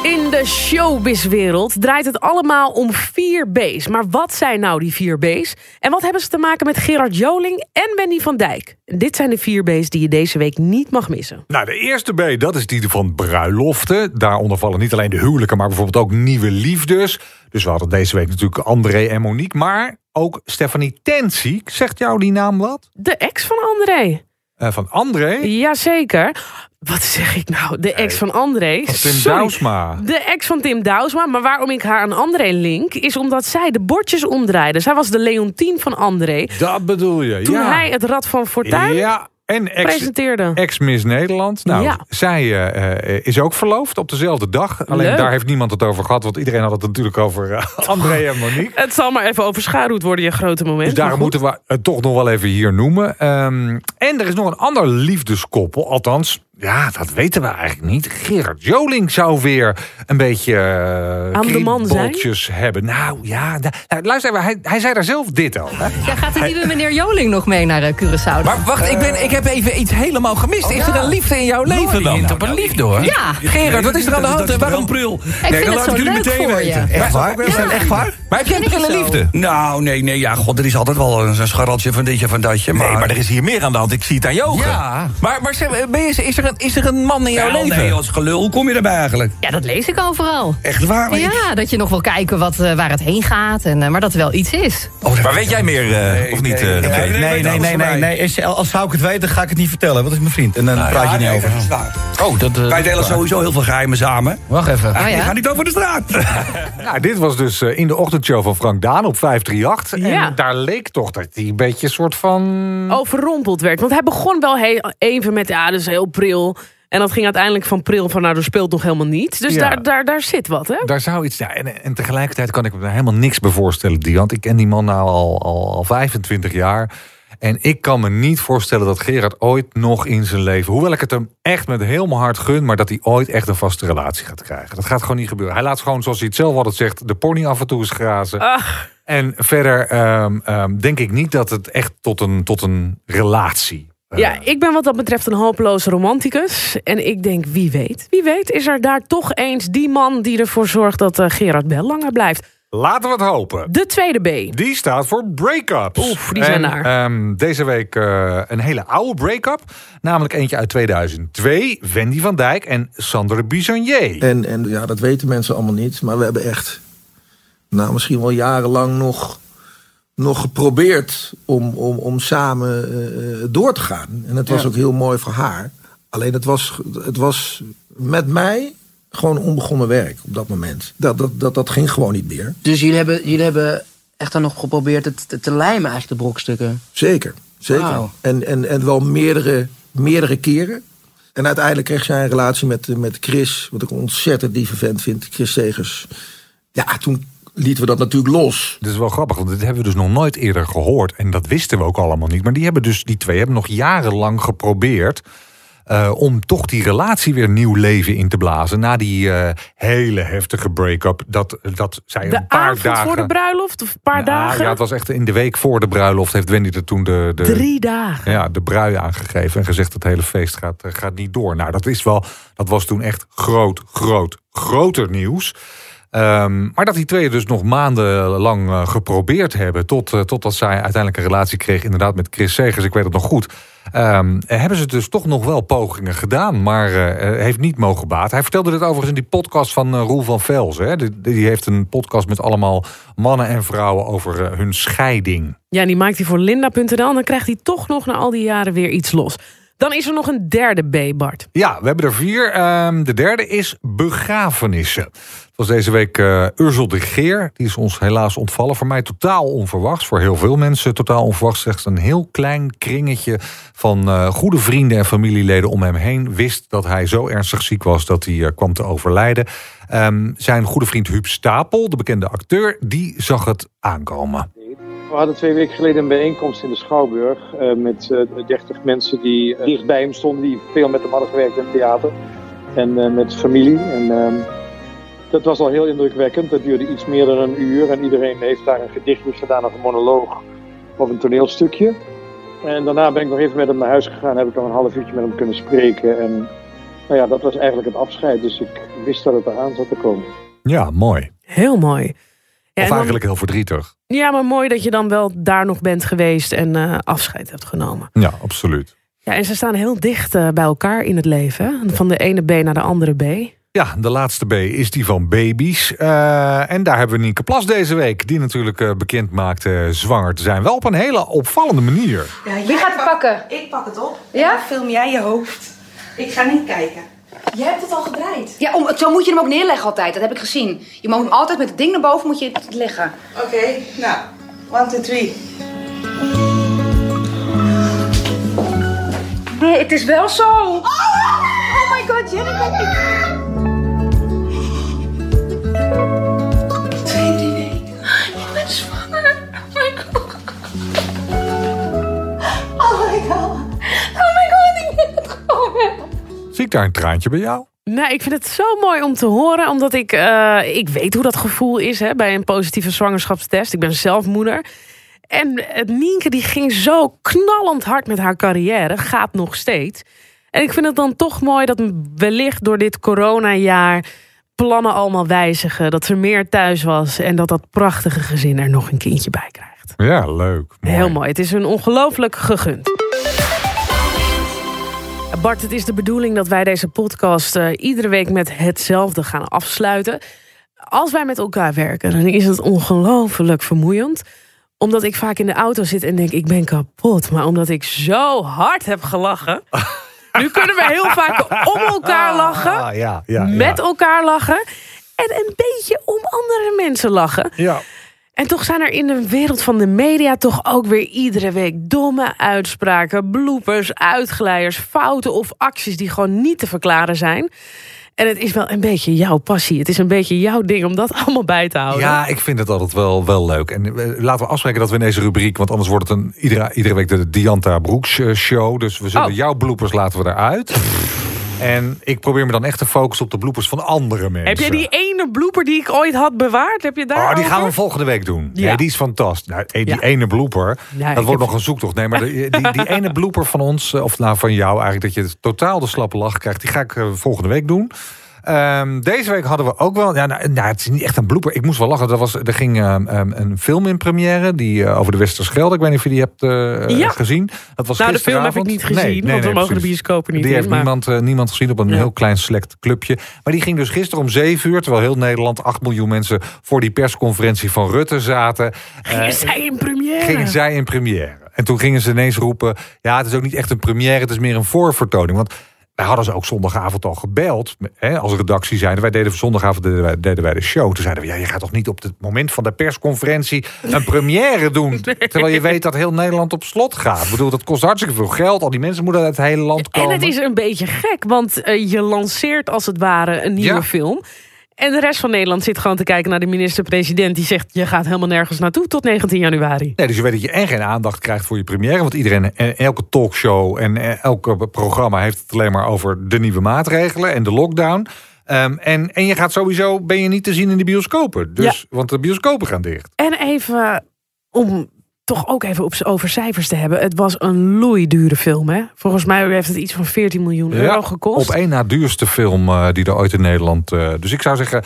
A: In de showbizwereld draait het allemaal om vier B's. Maar wat zijn nou die vier B's? En wat hebben ze te maken met Gerard Joling en Wendy van Dijk? Dit zijn de vier B's die je deze week niet mag missen.
B: Nou, de eerste B, dat is die van bruiloften. Daaronder vallen niet alleen de huwelijken, maar bijvoorbeeld ook nieuwe liefdes. Dus we hadden deze week natuurlijk André en Monique. Maar ook Stephanie Tensiek. Zegt jou die naam wat?
A: De ex van André.
B: Eh, van André?
A: Jazeker. Wat zeg ik nou? De ex van André.
B: Van Tim
A: Sorry.
B: Douwsma.
A: De ex van Tim Douwsma. Maar waarom ik haar aan André link... is omdat zij de bordjes omdraaide. Zij was de Leontien van André.
B: Dat bedoel je,
A: Toen
B: ja.
A: hij het Rad van Fortuin
B: Ja, en ex,
A: presenteerde.
B: ex-Miss Nederland. Nou,
A: Ja.
B: zij eh, eh, is ook verloofd op dezelfde dag. Alleen
A: Leuk.
B: daar heeft niemand het over gehad. Want iedereen had het natuurlijk over eh, [laughs] André en Monique.
A: Het zal maar even overschaduwd worden, je grote moment.
B: Dus daarom moeten we het toch nog wel even hier noemen. Ehm, en er is nog een ander liefdeskoppel. Althans, Ja, dat weten we eigenlijk niet. Gerard Joling zou weer een beetje uh,
A: Aan de man zijn?
B: kriebeltjes hebben. Nou ja, nou, luister even, hij, hij zei daar zelf dit over.
J: Ja, gaat die nieuwe meneer Joling nog mee naar eh, Curaçao?
K: Maar wacht, ik, ben, ik heb even iets helemaal gemist. Is er een liefde in jouw leven dan?
L: hint op een liefde hoor.
J: Ja.
K: Gerard, wat is er aan de hand? Waarom prul?
J: Ik vind het zo leuk voor je.
L: Echt waar? Is dat echt waar?
K: Maar heb jij een prille liefde?
L: Nou, nee, nee, ja, god, er is altijd wel een, een scharreltje van ditje, van datje. Maar,
K: Nee, maar er is hier meer aan de hand. Ik zie het aan je ogen.
L: Ja.
K: Maar, maar zeg, ben je, is, er een, is er een man in jouw
L: Wel,
K: leven?
L: nee, als gelul, hoe kom je erbij eigenlijk?
J: Ja, dat lees ik overal.
L: Echt waar? Maar ik-
J: Ja, dat je nog wil kijken wat, eh, waar het heen gaat. En, eh, maar dat er wel iets is.
L: Oh,
K: Maar weet jij meer, eh, of niet?
L: nee, nee, nee,
M: Nee, nee, nee, nee, nee. Is- Als zou ik het weten, ga ik het niet vertellen. Want dat is mijn vriend. En dan praat je niet
L: nee,
M: over.
L: dat is waar.
K: Oh, dat,
L: Wij delen sowieso heel veel geheimen samen.
M: Wacht even.
L: Ik
J: ja?
L: ga niet over de straat. [laughs]
B: Nou, dit was dus in de ochtendshow van Frank Daan op 538.
A: Ja.
B: En daar leek toch dat hij een beetje een soort van...
A: overrompeld werd. Want hij begon wel heel, even met, ja, dus heel pril. En dat ging uiteindelijk van pril van, nou, er speelt nog helemaal niets. Dus
B: Ja.
A: daar, daar, daar zit wat, hè?
B: Daar zou iets... Ja, en, en tegelijkertijd kan ik me daar helemaal niks bij voorstellen, die. Want ik ken die man nou al, al, al 25 jaar. En ik kan me niet voorstellen dat Gerard ooit nog in zijn leven... hoewel ik het hem echt met heel mijn hart gun... maar dat hij ooit echt een vaste relatie gaat krijgen. Dat gaat gewoon niet gebeuren. Hij laat gewoon, zoals hij het zelf altijd zegt... de pony af en toe eens grazen.
A: Ach,
B: En verder ehm, ehm, denk ik niet dat het echt tot een, tot een relatie... eh,
A: ja, ik ben wat dat betreft een hopeloze romanticus. En ik denk, wie weet, wie weet is er daar toch eens die man... die ervoor zorgt dat eh, Gerard Bel langer blijft.
B: Laten we het hopen.
A: De tweede B.
B: Die staat voor break-ups.
A: Oef, die zijn
B: En,
A: naar.
B: ehm, deze week eh, een hele oude break-up. Namelijk eentje uit 2002. Wendy van Dijk en Sander Bisonnier.
N: En, en ja, dat weten mensen allemaal niet. Maar we hebben echt, nou, misschien wel jarenlang nog, nog geprobeerd om, om, om samen eh, door te gaan. En het was ook heel mooi voor haar. Alleen het was, het was met mij gewoon onbegonnen werk op dat moment. Dat, dat, dat, dat ging gewoon niet meer.
O: Dus jullie hebben, jullie hebben echt dan nog geprobeerd het te, te lijmen, eigenlijk, de brokstukken.
N: Zeker, zeker. En, en, en wel meerdere, meerdere keren. En uiteindelijk kreeg zij een relatie met, eh, met Chris, wat ik een ontzettend lieve vent vind, Chris Segers. Ja, toen lieten we dat natuurlijk los.
B: Dit is wel grappig, want dit hebben we dus nog nooit eerder gehoord. En dat wisten we ook allemaal niet. Maar die hebben dus, die twee hebben nog jarenlang geprobeerd. eh, om toch die relatie weer nieuw leven in te blazen. Na die eh, hele heftige break-up. Dat, dat zij
A: De
B: een paar
A: avond
B: dagen.
A: voor de bruiloft, of een paar
B: Ja,
A: dagen?
B: Ja, het was echt in de week voor de bruiloft. Heeft Wendy er toen de, de,
A: Drie dagen.
B: ja, de brui aangegeven en gezegd dat het hele feest gaat, eh, gaat niet door. Nou, dat is wel, dat was toen echt groot, groot, groter nieuws. Ehm, maar dat die twee dus nog maandenlang eh, geprobeerd hebben, tot, eh, totdat zij uiteindelijk een relatie kreeg, inderdaad met Chris Segers, ik weet het nog goed. Ehm, hebben ze dus toch nog wel pogingen gedaan, maar eh, heeft niet mogen baat. Hij vertelde dit overigens in die podcast van Roel van Vels. Hè? Die, die heeft een podcast met allemaal mannen en vrouwen over hun scheiding.
A: Ja, die maakt hij voor linda.nl. En dan krijgt hij toch nog na al die jaren weer iets los. Dan is er nog een derde B, Bart.
B: Ja, we hebben er vier. Ehm, de derde is begrafenissen. Het was deze week eh Ursel de Geer. Die is ons helaas ontvallen. Voor mij totaal onverwachts. Voor heel veel mensen totaal onverwachts. Slechts een heel klein kringetje van eh, goede vrienden en familieleden om hem heen... wist dat hij zo ernstig ziek was dat hij eh, kwam te overlijden. Ehm, zijn goede vriend Huub Stapel, de bekende acteur... die zag het aankomen.
H: We hadden twee weken geleden een bijeenkomst in de Schouwburg eh, met eh 30 mensen die eh, dicht bij hem stonden, die veel met hem hadden gewerkt in het theater en eh, met familie. En ehm, dat was al heel indrukwekkend. Dat duurde iets meer dan een uur en iedereen heeft daar een gedichtje gedaan of een monoloog of een toneelstukje. En daarna ben ik nog even met hem naar huis gegaan, heb ik nog een half uurtje met hem kunnen spreken. En nou ja, dat was eigenlijk het afscheid, dus ik wist dat het eraan zat te komen.
B: Ja, mooi.
A: Heel mooi. Ja,
B: of
A: dan-
B: eigenlijk heel verdrietig.
A: ja, maar mooi dat je dan wel daar nog bent geweest en eh, afscheid hebt genomen.
B: Ja, absoluut.
A: Ja, en ze staan heel dicht eh, bij elkaar in het leven. hè. Van de ene B naar de andere B.
B: Ja, de laatste B is die van baby's. Eh, en daar hebben we Nienke Plas deze week. Die natuurlijk eh, bekend maakte zwanger te zijn. Wel op een hele opvallende manier.
P: Wie gaat het pakken?
Q: Ik pak het op.
P: Ja?
Q: Dan film jij je hoofd. Ik ga niet kijken. Jij hebt het al gedraaid.
P: Ja, om, zo moet je hem ook neerleggen altijd. Dat heb ik gezien. Je moet hem altijd met het ding naar boven moet je het leggen.
Q: Oké, nou. One, two, three.
P: Nee, het is wel zo. Oh, oh my god, Jennifer.
Q: God, ik
B: daar een traantje bij jou?
A: Nee, ik vind het zo mooi om te horen. Omdat ik, eh, ik weet hoe dat gevoel is hè, bij een positieve zwangerschapstest. Ik ben zelf moeder. En het Nienke die ging zo knallend hard met haar carrière. Gaat nog steeds. En ik vind het dan toch mooi dat wellicht door dit coronajaar... plannen allemaal wijzigen. Dat ze meer thuis was. En dat dat prachtige gezin er nog een kindje bij krijgt.
B: Ja, leuk.
A: Heel mooi. Het is een ongelooflijk gegund. Bart, het is de bedoeling dat wij deze podcast uh, iedere week met hetzelfde gaan afsluiten. Als wij met elkaar werken, dan is het ongelooflijk vermoeiend. Omdat ik vaak in de auto zit en denk, ik ben kapot. Maar omdat ik zo hard heb gelachen... [laughs] nu kunnen we heel vaak om elkaar lachen.
B: Ah, ja, ja,
A: met elkaar lachen. En een beetje om andere mensen lachen.
B: Ja.
A: En toch zijn er in de wereld van de media toch ook weer iedere week domme uitspraken, bloopers, uitglijers, fouten of acties die gewoon niet te verklaren zijn. En het is wel een beetje jouw passie. Het is een beetje jouw ding om dat [laughs] allemaal bij te houden.
B: Ja, ik vind het altijd wel, wel leuk. En eh, laten we afspreken dat we in deze rubriek... want anders wordt het een, iedere, iedere week de Dianta Broeks eh, show. Dus we zullen
A: Oh.
B: jouw bloopers laten we eruit. [laughs] En ik probeer me dan echt te focussen op de bloopers van andere mensen.
A: Heb jij die ene blooper die ik ooit had bewaard? Heb je daar
B: Oh, die gaan we volgende week doen.
A: Ja.
B: Nee, die is fantastisch. Nou, die
A: Ja.
B: ene blooper,
A: Ja,
B: dat wordt
A: heb-
B: nog een zoektocht. Nee, maar [laughs] die, die ene blooper van ons, eh, of nou van jou eigenlijk, dat je totaal de slappe lach krijgt, die ga ik eh, volgende week doen. Ehm, deze week hadden we ook wel. Ja, nou, nou, het is niet echt een blooper. Ik moest wel lachen. Er, was, er ging ehm, ehm, een film in première die, eh, over de Westerschelde. Ik weet niet of je die hebt eh,
A: Ja.
B: gezien. Dat was
A: Nou, de film heb ik niet gezien, want we mogen de bioscopen niet
B: Die
A: in,
B: heeft
A: maar-
B: niemand, eh, niemand gezien op een
A: Ja.
B: heel klein select clubje. Maar die ging dus gisteren om 7 uur, terwijl heel Nederland 8 miljoen mensen voor die persconferentie van Rutte zaten.
A: Gingen zij in première?
B: gingen zij in première. En toen gingen ze ineens roepen... ja, het is ook niet echt een première, het is meer een voorvertoning. Want wij hadden ze ook zondagavond al gebeld. Hè, als redactie zijn. Wij deden zondagavond deden wij, deden wij de show. Toen zeiden we, ja, je gaat toch niet op het moment van de persconferentie... een première doen. Terwijl je weet dat heel Nederland op slot gaat. Ik bedoel, dat kost hartstikke veel geld. Al die mensen moeten uit het hele land komen.
A: En het is een beetje gek, want eh, je lanceert als het ware een nieuwe
B: Ja.
A: film. En de rest van Nederland zit gewoon te kijken naar de minister-president... die zegt, je gaat helemaal nergens naartoe tot 19 januari.
B: Nee, dus je weet dat je en geen aandacht krijgt voor je première. Want iedereen, en elke talkshow en eh, elke programma heeft het alleen maar over de nieuwe maatregelen en de lockdown. Ehm, en, en je gaat sowieso, ben je niet te zien in de bioscopen. Dus, Want de bioscopen gaan dicht.
A: En even om toch ook even op, over cijfers te hebben. Het was een loeidure film, hè? Volgens mij heeft het iets van 14 miljoen euro gekost.
B: Op één na duurste film eh, die er ooit in Nederland. eh, dus ik zou zeggen,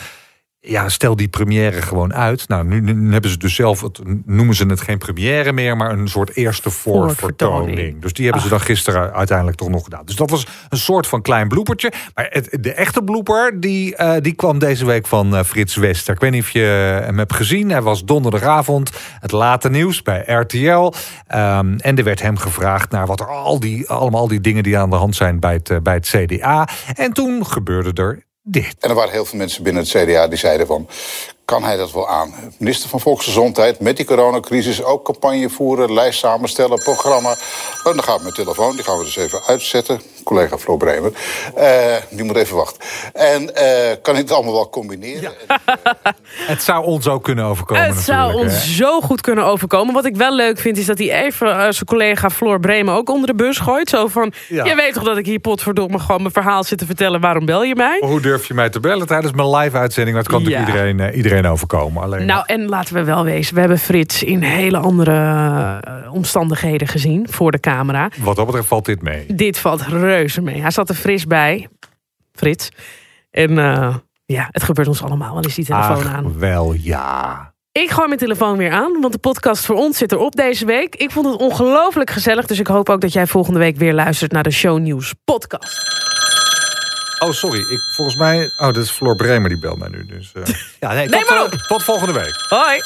B: ja, stel die première gewoon uit. Nou, nu, nu hebben ze dus zelf, het, noemen ze het geen première meer, maar een soort eerste voorvertoning. Dus die hebben ze dan gisteren uiteindelijk toch nog gedaan. Dus dat was een soort van klein bloepertje. Maar het, de echte blooper, die, eh, die kwam deze week van eh, Frits Wester. Ik weet niet of je hem hebt gezien. Hij was donderdagavond het late nieuws bij RTL. Ehm, en er werd hem gevraagd naar wat er al die, allemaal al die dingen die aan de hand zijn bij het, eh, bij het CDA. En toen gebeurde er dit.
R: En er waren heel veel mensen binnen het CDA die zeiden van... kan hij dat wel aan? Minister van Volksgezondheid met die coronacrisis... ook campagne voeren, lijst samenstellen, programma. Oh, dan gaat mijn telefoon, die gaan we dus even uitzetten. Collega Flo Bremer. Eh, die moet even wachten. En eh, kan ik het allemaal wel combineren? [laughs]
B: Het zou ons ook kunnen overkomen
A: Het zou
B: hè.
A: ons zo goed kunnen overkomen. Wat ik wel leuk vind, is dat hij even eh, zijn collega Floor Bremen ook onder de bus gooit. Zo van,
B: Ja.
A: je weet toch dat ik hier potverdomme gewoon mijn verhaal zit te vertellen. Waarom bel je mij?
B: Hoe durf je mij te bellen tijdens mijn live-uitzending? Dat kan
A: Ja.
B: natuurlijk iedereen, eh, iedereen overkomen. Alleen,
A: Nou, en laten we wel wezen, we hebben Frits in hele andere eh, omstandigheden gezien voor de camera.
B: wat dat betreft valt dit mee.
A: Dit valt reuze mee. Hij zat er fris bij, Frits. En eh, ja, het gebeurt ons allemaal. Dan is die telefoon
B: Ach,
A: aan.
B: wel ja.
A: Ik gooi mijn telefoon weer aan, want de podcast voor ons zit erop deze week. Ik vond het ongelooflijk gezellig, dus ik hoop ook dat jij volgende week weer luistert naar de Show News podcast.
B: Oh, sorry. Ik, volgens mij... Oh, dat is Floor Bremer die belt mij nu. Dus, eh. [laughs] ja, nee,
A: Neem
B: tot,
A: maar
B: eh,
A: op.
B: tot volgende week.
A: Hoi!